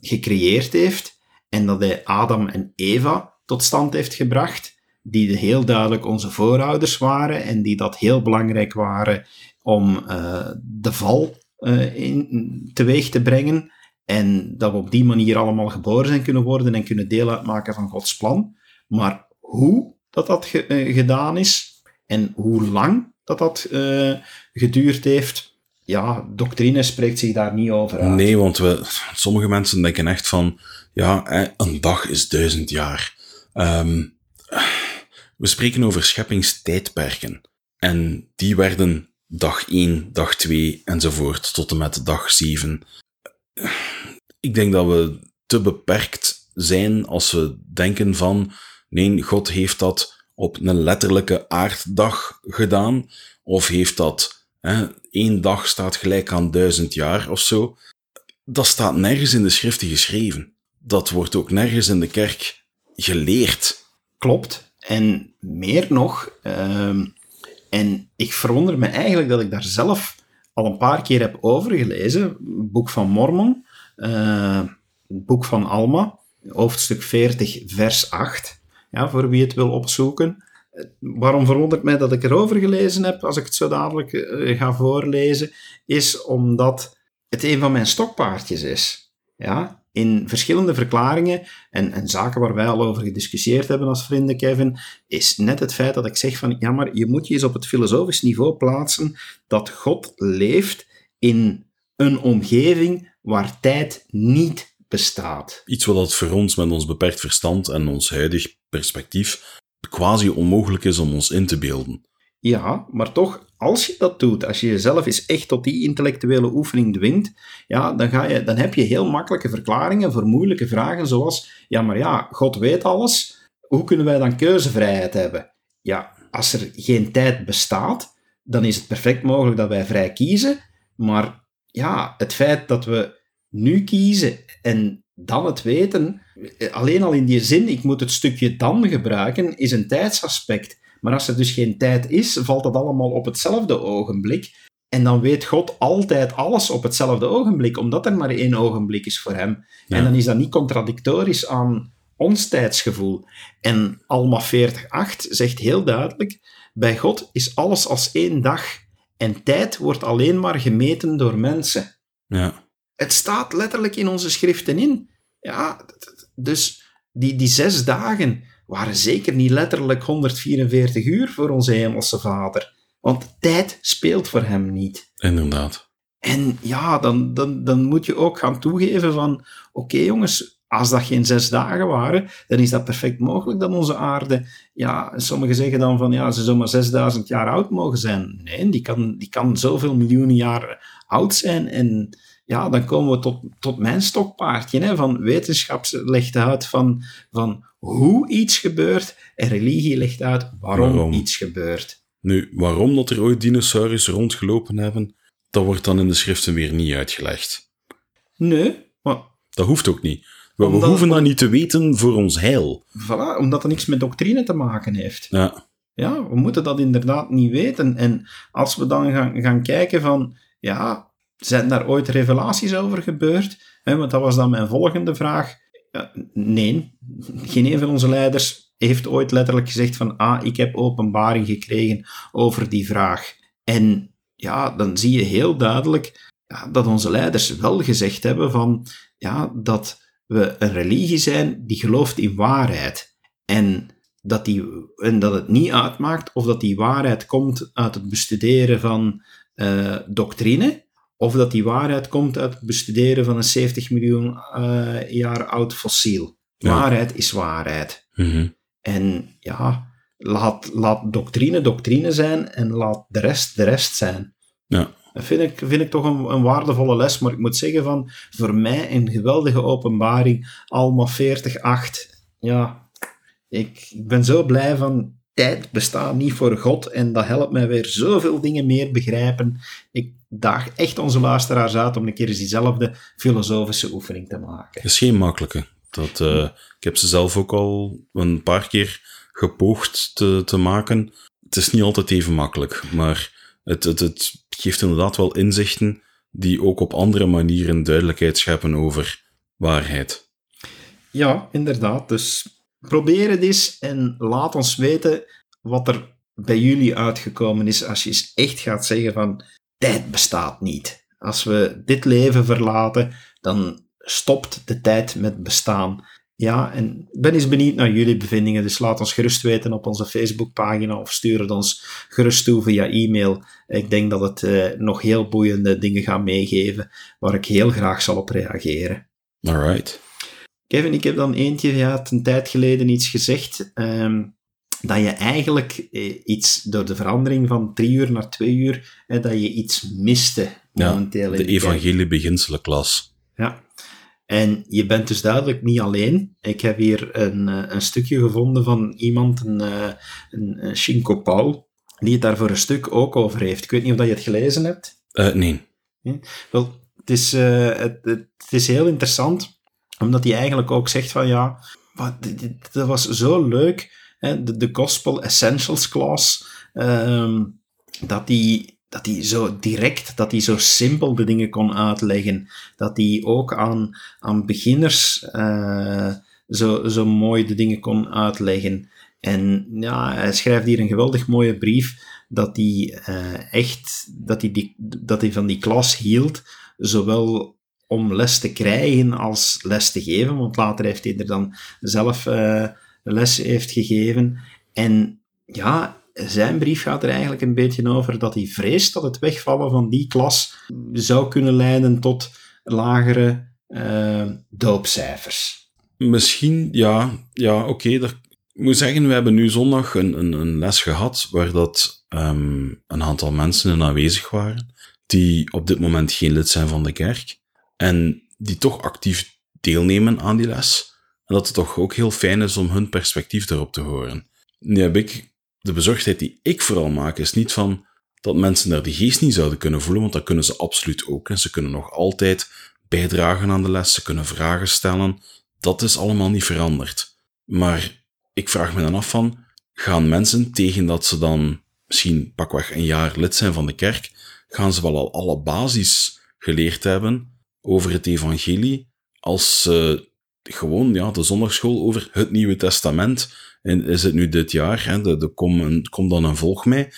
S1: gecreëerd heeft en dat hij Adam en Eva tot stand heeft gebracht, die heel duidelijk onze voorouders waren en die dat heel belangrijk waren om eh, de val eh, in, teweeg te brengen. En dat we op die manier allemaal geboren zijn kunnen worden en kunnen deel uitmaken van Gods plan. Maar hoe dat dat eh, gedaan is en hoe lang dat dat geduurd heeft, ja, doctrine spreekt zich daar niet over uit.
S2: Nee, want we, sommige mensen denken echt van, ja, een dag is duizend jaar. Ehm, we spreken over scheppingstijdperken. En die werden dag 1, dag 2 enzovoort tot en met dag 7. Ik denk dat we te beperkt zijn als we denken van, nee, God heeft dat op een letterlijke aarddag gedaan, of heeft dat, hè, één dag staat gelijk aan duizend jaar of zo. Dat staat nergens in de schriften geschreven. Dat wordt ook nergens in de kerk geleerd.
S1: Klopt. En meer nog, ehm, en ik verwonder me eigenlijk dat ik daar zelf al een paar keer heb over gelezen. Boek van Mormon, het boek van Alma, hoofdstuk 40, vers 8. Ja, voor wie het wil opzoeken. Eh, Waarom verwondert mij dat ik erover gelezen heb, als ik het zo dadelijk eh, ga voorlezen, is omdat het een van mijn stokpaardjes is. Ja, in verschillende verklaringen en, en zaken waar wij al over gediscussieerd hebben als vrienden, Kevin, is net het feit dat ik zeg van, ja, maar je moet je eens op het filosofisch niveau plaatsen dat God leeft in een omgeving waar tijd niet bestaat.
S2: Iets wat voor ons met ons beperkt verstand en ons huidig perspectief quasi onmogelijk is om ons in te beelden.
S1: Ja, maar toch, als je dat doet, als je jezelf eens echt tot die intellectuele oefening dwingt, ja, dan, ga je, dan heb je heel makkelijke verklaringen voor moeilijke vragen, zoals, ja, maar ja, God weet alles, hoe kunnen wij dan keuzevrijheid hebben? Ja, als er geen tijd bestaat, dan is het perfect mogelijk dat wij vrij kiezen, maar ja, het feit dat we nu kiezen en dan het weten, alleen al in die zin, ik moet het stukje dan gebruiken, is een tijdsaspect. Maar als er dus geen tijd is, valt dat allemaal op hetzelfde ogenblik. En dan weet God altijd alles op hetzelfde ogenblik, omdat er maar één ogenblik is voor hem. En dan is dat niet contradictorisch aan ons tijdsgevoel. En Alma 40.8 zegt heel duidelijk, bij God is alles als één dag en tijd wordt alleen maar gemeten door mensen.
S2: Ja.
S1: Het staat letterlijk in onze schriften in. Ja, dus die, die zes dagen waren zeker niet letterlijk 144 uur voor onze hemelse vader. Want tijd speelt voor hem niet.
S2: Inderdaad.
S1: En ja, dan, dan, dan moet je ook gaan toegeven van, oké jongens, als dat geen zes dagen waren, dan is dat perfect mogelijk dat onze aarde, ja, sommigen zeggen dan van, ja, ze zou maar 6000 jaar oud mogen zijn. Nee, die kan, die kan zoveel miljoenen jaren oud zijn en ja, dan komen we tot, tot mijn stokpaardje, hè, van wetenschap legt uit van, van hoe iets gebeurt en religie legt uit waarom, waarom? iets gebeurt.
S2: Nu, waarom dat er ooit dinosaurussen rondgelopen hebben, dat wordt dan in de schriften weer niet uitgelegd.
S1: Nee, maar...
S2: Dat hoeft ook niet. We, we hoeven dat niet te weten voor ons heil.
S1: Voilà, omdat dat niks met doctrine te maken heeft.
S2: Ja.
S1: Ja, we moeten dat inderdaad niet weten. En als we dan gaan, gaan kijken van, ja, zijn daar ooit revelaties over gebeurd? want dat was dan mijn volgende vraag. Ja, nee, geen een van onze leiders heeft ooit letterlijk gezegd van, ah, ik heb openbaring gekregen over die vraag. En ja, dan zie je heel duidelijk ja, dat onze leiders wel gezegd hebben van, ja, dat we een religie zijn die gelooft in waarheid. En dat, die, en dat het niet uitmaakt of dat die waarheid komt uit het bestuderen van uh, doctrine, of dat die waarheid komt uit het bestuderen van een 70 miljoen uh, jaar oud fossiel. Waarheid is waarheid.
S2: Mhm.
S1: En ja, laat, laat doctrine doctrine zijn en laat de rest de rest zijn.
S2: Ja.
S1: Dat vind ik, vind ik toch een, een, waardevolle les. Maar ik moet zeggen van, voor mij een geweldige openbaring. Alma 40, Ja, ik, ik ben zo blij van, tijd bestaat niet voor God. En dat helpt mij weer zoveel dingen meer begrijpen. Ik daag echt onze luisteraars uit om een keer eens diezelfde filosofische oefening te maken.
S2: Het is geen makkelijke. Dat, uh, ik heb ze zelf ook al een paar keer gepoogd te, te maken. Het is niet altijd even makkelijk, maar het, het, het geeft inderdaad wel inzichten die ook op andere manieren duidelijkheid scheppen over waarheid.
S1: Ja, inderdaad. Dus probeer het eens en laat ons weten wat er bij jullie uitgekomen is als je eens echt gaat zeggen van tijd bestaat niet. Als we dit leven verlaten, dan stopt de tijd met bestaan. Ja, en ik ben eens benieuwd naar jullie bevindingen, dus laat ons gerust weten op onze Facebookpagina of stuur het ons gerust toe via e-mail. Ik denk dat het uh, nog heel boeiende dingen gaat meegeven, waar ik heel graag zal op reageren.
S2: Alright.
S1: Kevin, ik heb dan eentje, ja, een tijd geleden iets gezegd, um, dat je eigenlijk eh, iets, door de verandering van drie uur naar twee uur, eh, dat je iets miste
S2: momenteel. Ja, de evangelie beginselen klas.
S1: Ja, en je bent dus duidelijk niet alleen. Ik heb hier een, eh, een stukje gevonden van iemand, een, eh, een, een Shinko Paul, die het daar voor een stuk ook over heeft. Ik weet niet of dat je het gelezen hebt.
S2: Uh, nee.
S1: Wel, het is, uh, het, het, is heel interessant, omdat hij eigenlijk ook zegt van ja, wat, dat was zo leuk, de, de Gospel Essentials Class, um, dat die dat hij zo direct, dat hij zo simpel de dingen kon uitleggen. Dat hij ook aan, aan beginners uh, zo, zo mooi de dingen kon uitleggen. En ja, hij schrijft hier een geweldig mooie brief dat hij uh, echt, dat die, dat hij van die klas hield, zowel om les te krijgen als les te geven, want later heeft hij er dan zelf uh, les heeft gegeven. En ja, zijn brief gaat er eigenlijk een beetje over dat hij vreest dat het wegvallen van die klas zou kunnen leiden tot lagere uh, doopcijfers.
S2: Misschien, ja, ja oké. Ik moet zeggen, we hebben nu zondag een, een, een les gehad waar dat um, een aantal mensen aanwezig waren die op dit moment geen lid zijn van de kerk en die toch actief deelnemen aan die les. En dat het toch ook heel fijn is om hun perspectief erop te horen. Nu heb ik de bezorgdheid die ik vooral maak, is niet van dat mensen daar de geest niet zouden kunnen voelen, want dat kunnen ze absoluut ook. En ze kunnen nog altijd bijdragen aan de les, ze kunnen vragen stellen. Dat is allemaal niet veranderd. Maar ik vraag me dan af van, gaan mensen tegen dat ze dan misschien pakweg een jaar lid zijn van de kerk, gaan ze wel al alle basis geleerd hebben over het evangelie, als ze gewoon ja, de zondagschool over het Nieuwe Testament, en is het nu dit jaar, hè, de, de kom, kom dan een volg mij,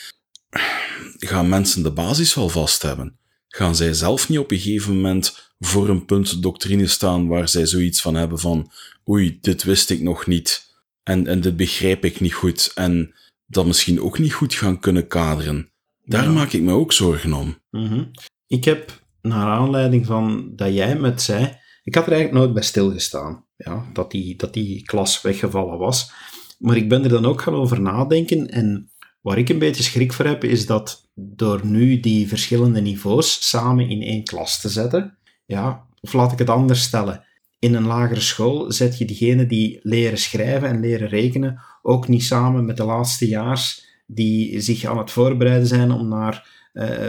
S2: gaan mensen de basis wel vast hebben? Gaan zij zelf niet op een gegeven moment voor een punt doctrine staan waar zij zoiets van hebben van oei, dit wist ik nog niet en, en dit begrijp ik niet goed en dat misschien ook niet goed gaan kunnen kaderen? Daar maak ik me ook zorgen om.
S1: Mhm. Ik heb, naar aanleiding van dat jij met zei, ik had er eigenlijk nooit bij stilgestaan, ja, dat, die, dat die klas weggevallen was. Maar ik ben er dan ook gaan over nadenken en Waar ik een beetje schrik voor heb, is dat door nu die verschillende niveaus samen in één klas te zetten, ja, of laat ik het anders stellen, in een lagere school zet je diegenen die leren schrijven en leren rekenen ook niet samen met de laatste jaars die zich aan het voorbereiden zijn om naar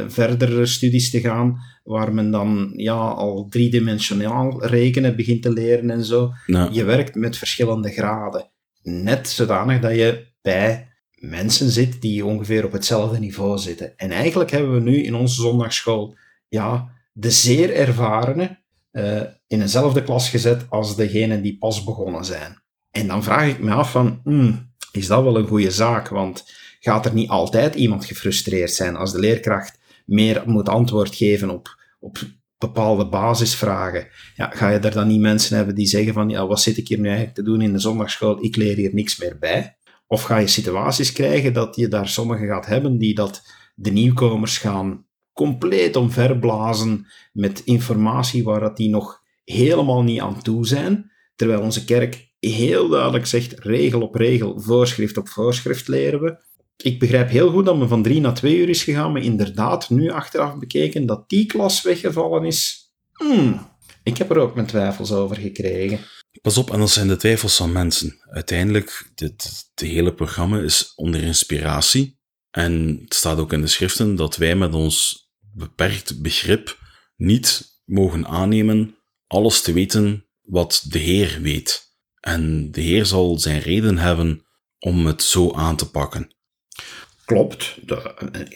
S1: verdere studies te gaan, waar men dan ja, al driedimensionaal rekenen begint te leren en zo. Je werkt met verschillende graden. Net zodanig dat je bij mensen zit die ongeveer op hetzelfde niveau zitten. En eigenlijk hebben we nu in onze zondagschool ja, de zeer ervarenen uh, in eenzelfde klas gezet als degenen die pas begonnen zijn. En dan vraag ik me af van, hmm, is dat wel een goede zaak? Want gaat er niet altijd iemand gefrustreerd zijn als de leerkracht meer moet antwoord geven op, op bepaalde basisvragen? Ja, ga je er dan niet mensen hebben die zeggen van, ja, wat zit ik hier nu eigenlijk te doen in de zondagschool? Ik leer hier niks meer bij. Of ga je situaties krijgen dat je daar sommigen gaat hebben die dat de nieuwkomers gaan compleet omverblazen met informatie waar dat die nog helemaal niet aan toe zijn, terwijl onze kerk heel duidelijk zegt regel op regel, voorschrift op voorschrift leren we. Ik begrijp heel goed dat men van drie naar twee uur is gegaan, maar inderdaad, nu achteraf bekeken, dat die klas weggevallen is. Hmm, ik heb er ook mijn twijfels over gekregen.
S2: Pas op, en dat zijn de twijfels van mensen. Uiteindelijk, dit, hele programma is onder inspiratie. En het staat ook in de schriften dat wij met ons beperkt begrip niet mogen aannemen alles te weten wat de Heer weet. En de Heer zal zijn reden hebben om het zo aan te pakken.
S1: Klopt,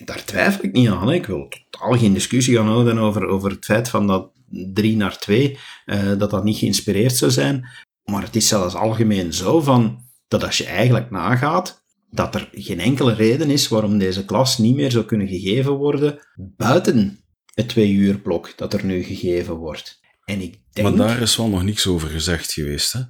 S1: daar twijfel ik niet aan. Ik wil totaal geen discussie gaan houden over, over het feit van dat 3 naar 2, uh, eh, dat dat niet geïnspireerd zou zijn. Maar het is zelfs algemeen zo van, dat als je eigenlijk nagaat, dat er geen enkele reden is waarom deze klas niet meer zou kunnen gegeven worden buiten het twee uur blok dat er nu gegeven wordt. En ik denk...
S2: Maar daar is wel nog niks over gezegd geweest, hè?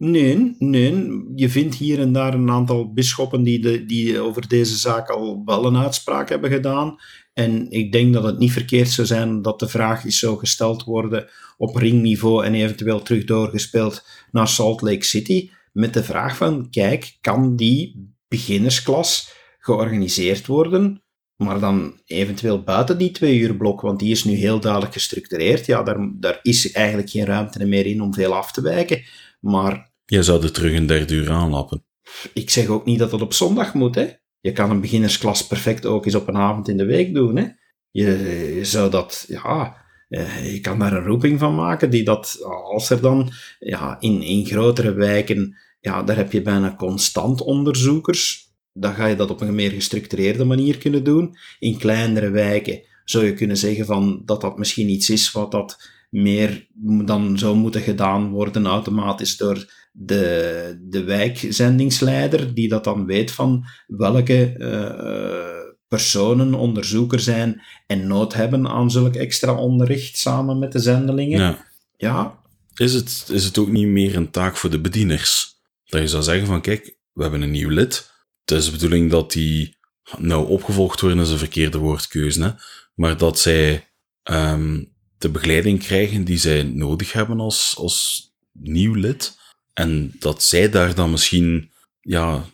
S1: Nee, nee. Je vindt hier en daar een aantal bisschoppen die, de, die over deze zaak al wel een uitspraak hebben gedaan. En ik denk dat het niet verkeerd zou zijn dat de vraag is zo gesteld worden op ringniveau en eventueel terug doorgespeeld naar Salt Lake City. Met de vraag van, kijk, kan die beginnersklas georganiseerd worden, maar dan eventueel buiten die twee uur blok, want die is nu heel duidelijk gestructureerd. Ja, daar, daar is eigenlijk geen ruimte meer in om veel af te wijken. Maar...
S2: Je zou er terug een derde uur aanlappen.
S1: Ik zeg ook niet dat het op zondag moet, hè. Je kan een beginnersklas perfect ook eens op een avond in de week doen. Hè? Je, zou dat, ja, eh, je kan daar een roeping van maken die dat, als er dan ja, in, in grotere wijken, ja, daar heb je bijna constant onderzoekers. Dan ga je dat op een meer gestructureerde manier kunnen doen. In kleinere wijken zou je kunnen zeggen van dat dat misschien iets is wat dat meer dan zou moeten gedaan worden automatisch door de, de wijkzendingsleider, die dat dan weet van welke uh, personen onderzoeker zijn en nood hebben aan zulk extra onderricht samen met de zendelingen. Ja. ja.
S2: Is, het, is het ook niet meer een taak voor de bedieners? Dat je zou zeggen van, kijk, we hebben een nieuw lid. Het is de bedoeling dat die, nou, opgevolgd worden is een verkeerde woordkeuze, hè? maar dat zij um, de begeleiding krijgen die zij nodig hebben als, als nieuw lid. En dat zij daar dan misschien ja,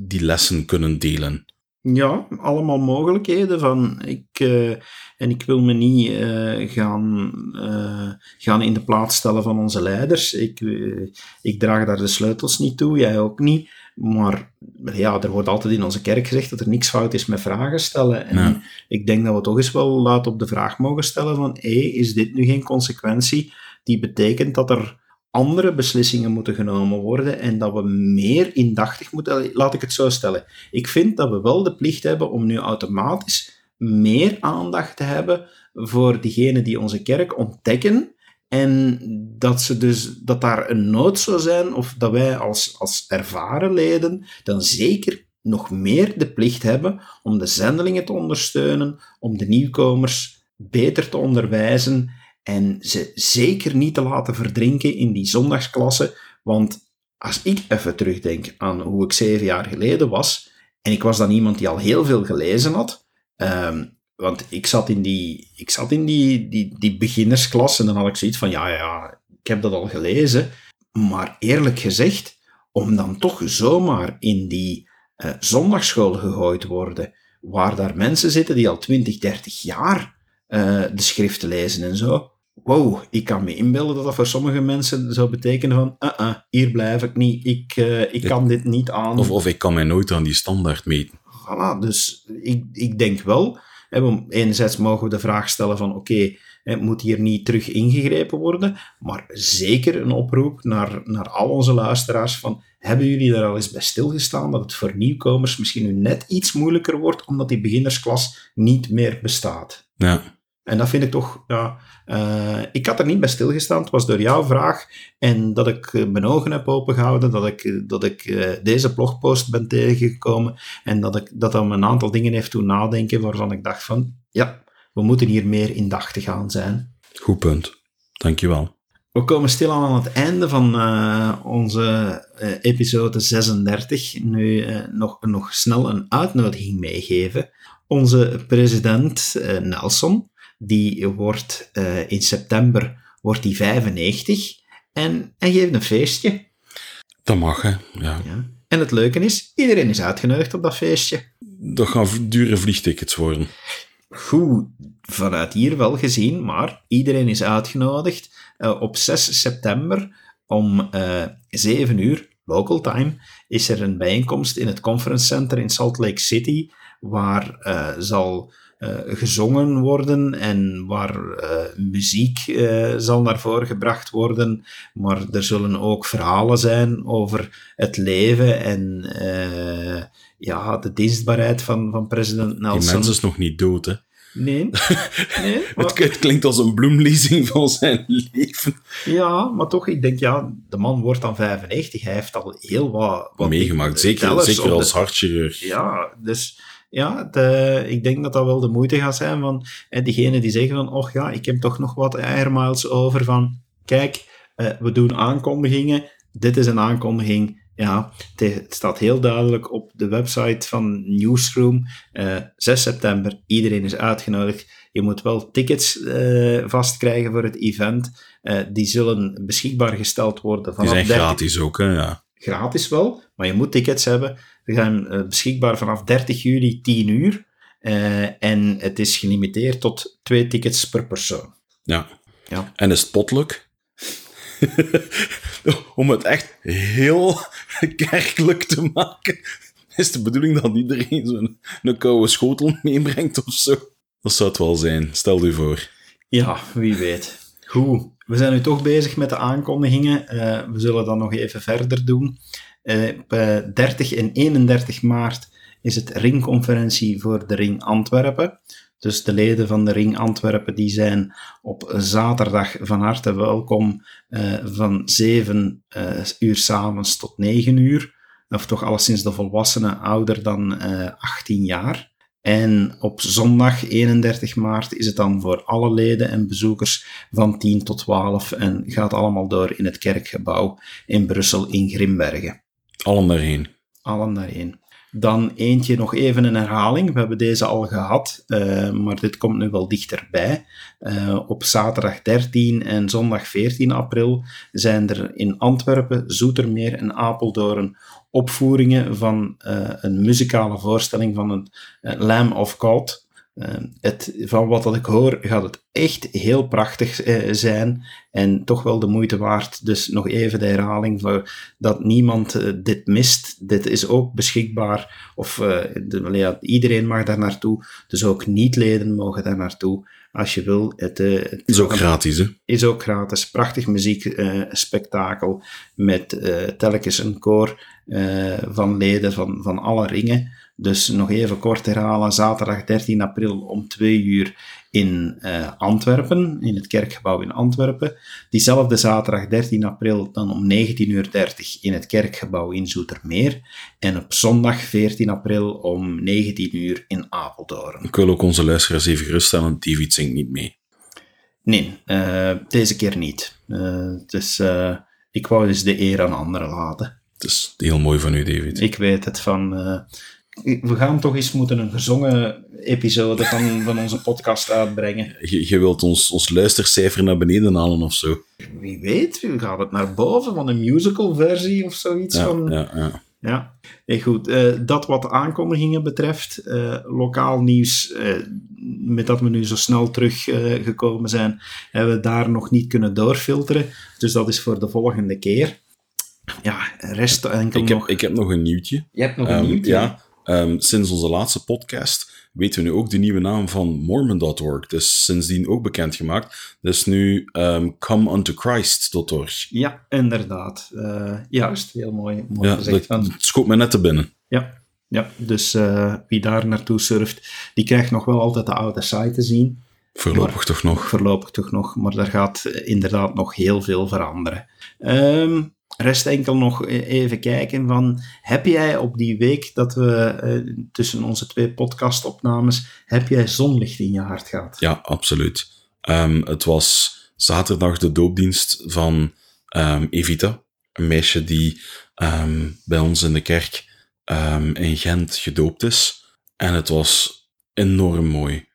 S2: die lessen kunnen delen.
S1: Ja, allemaal mogelijkheden van. Ik, uh, en ik wil me niet uh, gaan, uh, gaan in de plaats stellen van onze leiders. Ik, ik draag daar de sleutels niet toe, jij ook niet. Maar ja, er wordt altijd in onze kerk gezegd dat er niks fout is met vragen stellen. En ik denk dat we toch eens wel laat op de vraag mogen stellen van, hé, is dit nu geen consequentie die betekent dat er andere beslissingen moeten genomen worden en dat we meer indachtig moeten, laat ik het zo stellen. Ik vind dat we wel de plicht hebben om nu automatisch meer aandacht te hebben voor diegenen die onze kerk ontdekken en dat, ze dus, dat daar een nood zou zijn, of dat wij als, als ervaren leden dan zeker nog meer de plicht hebben om de zendelingen te ondersteunen, om de nieuwkomers beter te onderwijzen en ze zeker niet te laten verdrinken in die zondagsklasse. Want als ik even terugdenk aan hoe ik zeven jaar geleden was, en ik was dan iemand die al heel veel gelezen had, um, want ik zat in die, ik zat in die, die, die beginnersklas en dan had ik zoiets van, ja, ja, ik heb dat al gelezen. Maar eerlijk gezegd, om dan toch zomaar in die uh, zondagschool gegooid worden, waar daar mensen zitten die al 20, 30 jaar uh, de schriften lezen en zo. Wow, ik kan me inbeelden dat dat voor sommige mensen zou betekenen van, uh -uh, hier blijf ik niet, ik, uh, ik kan dit niet aan.
S2: Of, of ik kan mij nooit aan die standaard meten.
S1: Voilà, dus ik, ik denk wel enerzijds mogen we de vraag stellen van oké, okay, moet hier niet terug ingegrepen worden, maar zeker een oproep naar, naar al onze luisteraars van hebben jullie daar al eens bij stilgestaan dat het voor nieuwkomers misschien nu net iets moeilijker wordt omdat die beginnersklas niet meer bestaat?
S2: Ja.
S1: En dat vind ik toch, ja, uh, ik had er niet bij stilgestaan. Het was door jouw vraag en dat ik eh, mijn ogen heb opengehouden, dat ik, eh, dat ik uh, deze blogpost ben tegengekomen en dat ik dat dan een aantal dingen heeft doen nadenken waarvan ik dacht van, ja, we moeten hier meer indachtig aan zijn.
S2: Goed punt. Dankjewel.
S1: We komen stilaan aan het einde van uh, onze episode 36. Nu nog, nog snel een uitnodiging meegeven. Onze president Nelson, die wordt uh, in september wordt die 95 en hij geeft een feestje.
S2: Dat mag, hè. Ja.
S1: ja. En het leuke is, iedereen is uitgenodigd op dat feestje.
S2: Dat gaan dure vliegtickets worden.
S1: Goed, vanuit hier wel gezien, maar iedereen is uitgenodigd. Uh, op 6 september om uh, 7 uur, local time, is er een bijeenkomst in het conference center in Salt Lake City, waar uh, zal gezongen worden en waar uh, muziek uh, zal naar voren gebracht worden, maar er zullen ook verhalen zijn over het leven en ja, de dienstbaarheid van, van president Nelson.
S2: Die mens is nog niet dood, hè?
S1: Nee. nee
S2: maar... het, het, klinkt als een bloemlezing van zijn leven.
S1: Ja, maar toch, ik denk, ja, de man wordt dan 95. Hij heeft al heel wat... wat
S2: Meegemaakt, zeker, zeker als hartchirurg.
S1: Ja, dus ja, de, ik denk dat dat wel de moeite gaat zijn van eh, diegenen die zeggen van, och ja, ik heb toch nog wat airmiles over van, kijk, eh, we doen aankondigingen, dit is een aankondiging, ja, het staat heel duidelijk op de website van Newsroom, eh, 6 september, iedereen is uitgenodigd. Je moet wel tickets uh, vastkrijgen voor het event. Uh, die zullen beschikbaar gesteld worden
S2: vanaf... Die zijn gratis ook, hè, ja.
S1: Gratis wel, maar je moet tickets hebben. We gaan uh, beschikbaar vanaf 30 juli 10 uur. Uh, en het is gelimiteerd tot twee tickets per persoon.
S2: Ja. ja. En is het potluck? Om het echt heel kerkelijk te maken, is de bedoeling dat iedereen zo'n een koude schotel meebrengt of zo. Dat zou het wel zijn, stel u voor.
S1: Ja, wie weet. Goed, we zijn nu toch bezig met de aankondigingen. Uh, we zullen dat nog even verder doen. Op 30 en 31 maart is het ringconferentie voor de Ring Antwerpen. Dus de leden van de Ring Antwerpen die zijn op zaterdag van harte welkom uh, van 7 uh, uur s'avonds tot 9 uur. Of toch alleszins de volwassenen ouder dan 18 jaar. En op zondag 31 maart is het dan voor alle leden en bezoekers van 10 tot 12 en gaat allemaal door in het kerkgebouw in Brussel in Grimbergen.
S2: Allen daarheen.
S1: Allen daarheen. Dan eentje nog even een herhaling. We hebben deze al gehad, uh, maar dit komt nu wel dichterbij. Uh, op zaterdag 13 en zondag 14 april zijn er in Antwerpen, Zoetermeer en Apeldoorn opvoeringen van uh, een muzikale voorstelling van het Lamb of God het, van wat dat ik hoor, gaat het echt heel prachtig zijn en toch wel de moeite waard. Dus nog even de herhaling voor dat niemand dit mist. Dit is ook beschikbaar, of de, ja, iedereen mag daar naartoe, dus ook niet-leden mogen daar naartoe als je wil. Het, het
S2: is ook gratis, hè?
S1: Is ook gratis. Prachtig muziekspektakel met telkens een koor van leden van, van alle ringen. Dus nog even kort herhalen, zaterdag 13 april om 2 uur in uh, Antwerpen, in het kerkgebouw in Antwerpen. Diezelfde zaterdag 13 april dan om 19.30 uur in het kerkgebouw in Zoetermeer. En op zondag 14 april om 19 uur in Apeldoorn.
S2: Ik wil ook onze luisteraars even geruststellen, David zingt niet mee.
S1: Nee, uh, deze keer niet. Uh, dus ik wou dus de eer aan anderen laten.
S2: Het is heel mooi van u, David.
S1: Ik weet het van we gaan toch eens moeten een gezongen episode van, van onze podcast uitbrengen.
S2: Je, je wilt ons, ons luistercijfer naar beneden halen of zo?
S1: Wie weet, gaat het naar boven van een musical versie of zoiets?
S2: Ja,
S1: van...
S2: ja, ja.
S1: Ja, nee, goed. Uh, dat wat de aankondigingen betreft, uh, lokaal nieuws, uh, met dat we nu zo snel teruggekomen zijn, hebben we daar nog niet kunnen doorfilteren. Dus dat is voor de volgende keer. Ja, rest enkel
S2: ik
S1: nog...
S2: Heb, ik heb nog een nieuwtje.
S1: Je hebt nog een
S2: Um,
S1: nieuwtje?
S2: ja, um, sinds onze laatste podcast weten we nu ook de nieuwe naam van Mormon.org. Dus sindsdien ook bekendgemaakt. Dus nu um, comeuntoChrist.org.
S1: Ja, inderdaad. Uh, juist, heel mooi, mooi
S2: Ja,
S1: gezegd.
S2: dat, het schoot me net te binnen.
S1: ja, ja, dus uh, wie daar naartoe surft, die krijgt nog wel altijd de oude site te zien.
S2: Voorlopig toch nog.
S1: Voorlopig toch nog, maar daar gaat inderdaad nog heel veel veranderen. Um, rest enkel nog even kijken van, heb jij op die week dat we uh, tussen onze twee podcastopnames, heb jij zonlicht in je hart gehad?
S2: Ja, absoluut. Um, het was zaterdag de doopdienst van um, Evita, een meisje die um, bij ons in de kerk in Gent gedoopt is. En het was enorm mooi.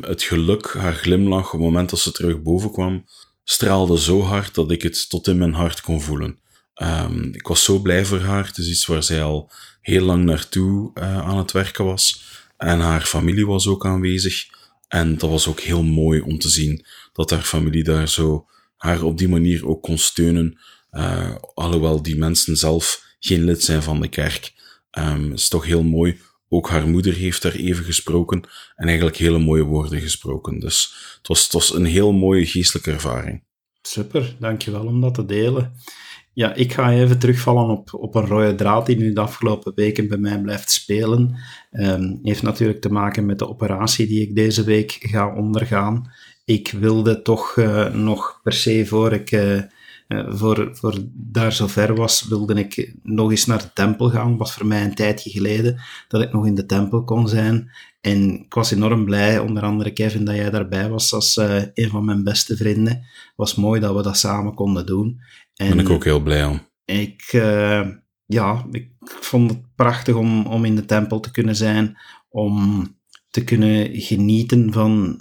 S2: het geluk, haar glimlach, op het moment dat ze terug boven kwam, straalde zo hard dat ik het tot in mijn hart kon voelen. Um, ik was zo blij voor haar. Het is iets waar zij al heel lang naartoe uh, aan het werken was. En haar familie was ook aanwezig. En dat was ook heel mooi om te zien dat haar familie daar zo haar op die manier ook kon steunen. Uh, alhoewel die mensen zelf geen lid zijn van de kerk. Um, is toch heel mooi. Ook haar moeder heeft daar even gesproken en eigenlijk hele mooie woorden gesproken. Dus het was, het was een heel mooie geestelijke ervaring.
S1: Super, dankjewel om dat te delen. Ja, ik ga even terugvallen op, op een rode draad die nu de afgelopen weken bij mij blijft spelen. Um, heeft natuurlijk te maken met de operatie die ik deze week ga ondergaan. Ik wilde toch uh, nog per se voor ik uh, uh, voor, voor daar zover was, wilde ik nog eens naar de tempel gaan. was voor mij een tijdje geleden dat ik nog in de tempel kon zijn. En ik was enorm blij, onder andere Kevin, dat jij daarbij was als een van mijn beste vrienden. Het was mooi dat we dat samen konden doen.
S2: En ben ik ook heel blij om.
S1: Ik, uh, ja, ik vond het prachtig om, om in de tempel te kunnen zijn, om te kunnen genieten van,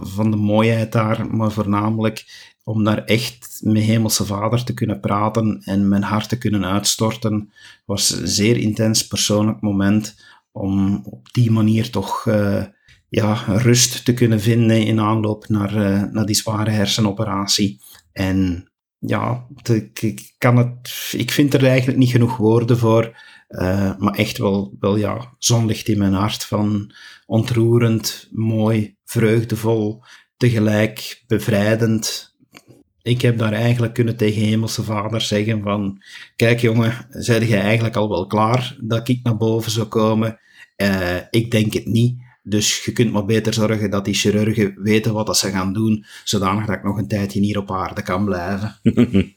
S1: van de mooiheid daar, maar voornamelijk om daar echt met Hemelse Vader te kunnen praten en mijn hart te kunnen uitstorten. was een zeer intens persoonlijk moment om op die manier toch uh, ja, rust te kunnen vinden in aanloop naar, uh, naar die zware hersenoperatie. En ja, ik, ik, kan het, ik vind er eigenlijk niet genoeg woorden voor, uh, maar echt wel, wel ja, zonlicht in mijn hart van ontroerend, mooi, vreugdevol, tegelijk bevrijdend. Ik heb daar eigenlijk kunnen tegen Hemelse Vader zeggen van, kijk jongen, zei jij eigenlijk al wel klaar dat ik naar boven zou komen? Uh, ik denk het niet. Dus je kunt maar beter zorgen dat die chirurgen weten wat dat ze gaan doen, zodanig dat ik nog een tijdje hier op aarde kan blijven.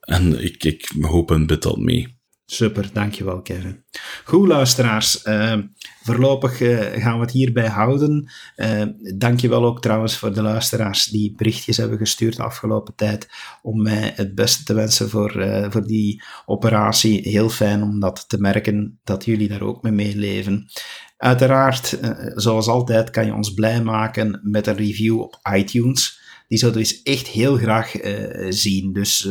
S2: en ik, ik hoop en bid dat mee.
S1: Super, dankjewel Kevin. Goed luisteraars, uh, voorlopig uh, gaan we het hierbij houden. Uh, dankjewel ook trouwens voor de luisteraars die berichtjes hebben gestuurd de afgelopen tijd om mij het beste te wensen voor, voor die operatie. Heel fijn om dat te merken, dat jullie daar ook mee meeleven. Uiteraard, zoals altijd, kan je ons blij maken met een review op iTunes. Die zouden we eens echt heel graag zien. Dus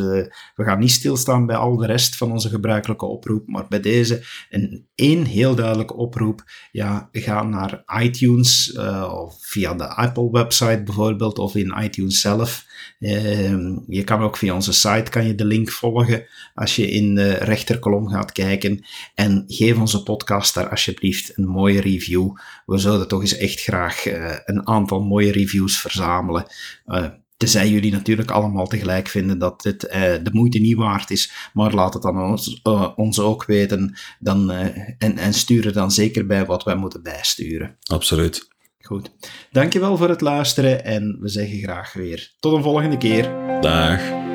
S1: we gaan niet stilstaan bij al de rest van onze gebruikelijke oproep, maar bij deze een één heel duidelijke oproep. Ja, ga naar iTunes of via de Apple website bijvoorbeeld of in iTunes zelf. Ehm, je kan ook via onze site kan je de link volgen als je in de rechterkolom gaat kijken. En geef onze podcast daar alsjeblieft een mooie review. We zouden toch eens echt graag uh, een aantal mooie reviews verzamelen. Uh, Tenzij jullie natuurlijk allemaal tegelijk vinden dat dit uh, de moeite niet waard is. Maar laat het dan ons, ons ook weten. Dan, en, en stuur er dan zeker bij wat wij moeten bijsturen.
S2: Absoluut.
S1: Goed. Dankjewel voor het luisteren en we zeggen graag weer tot een volgende keer.
S2: Dag.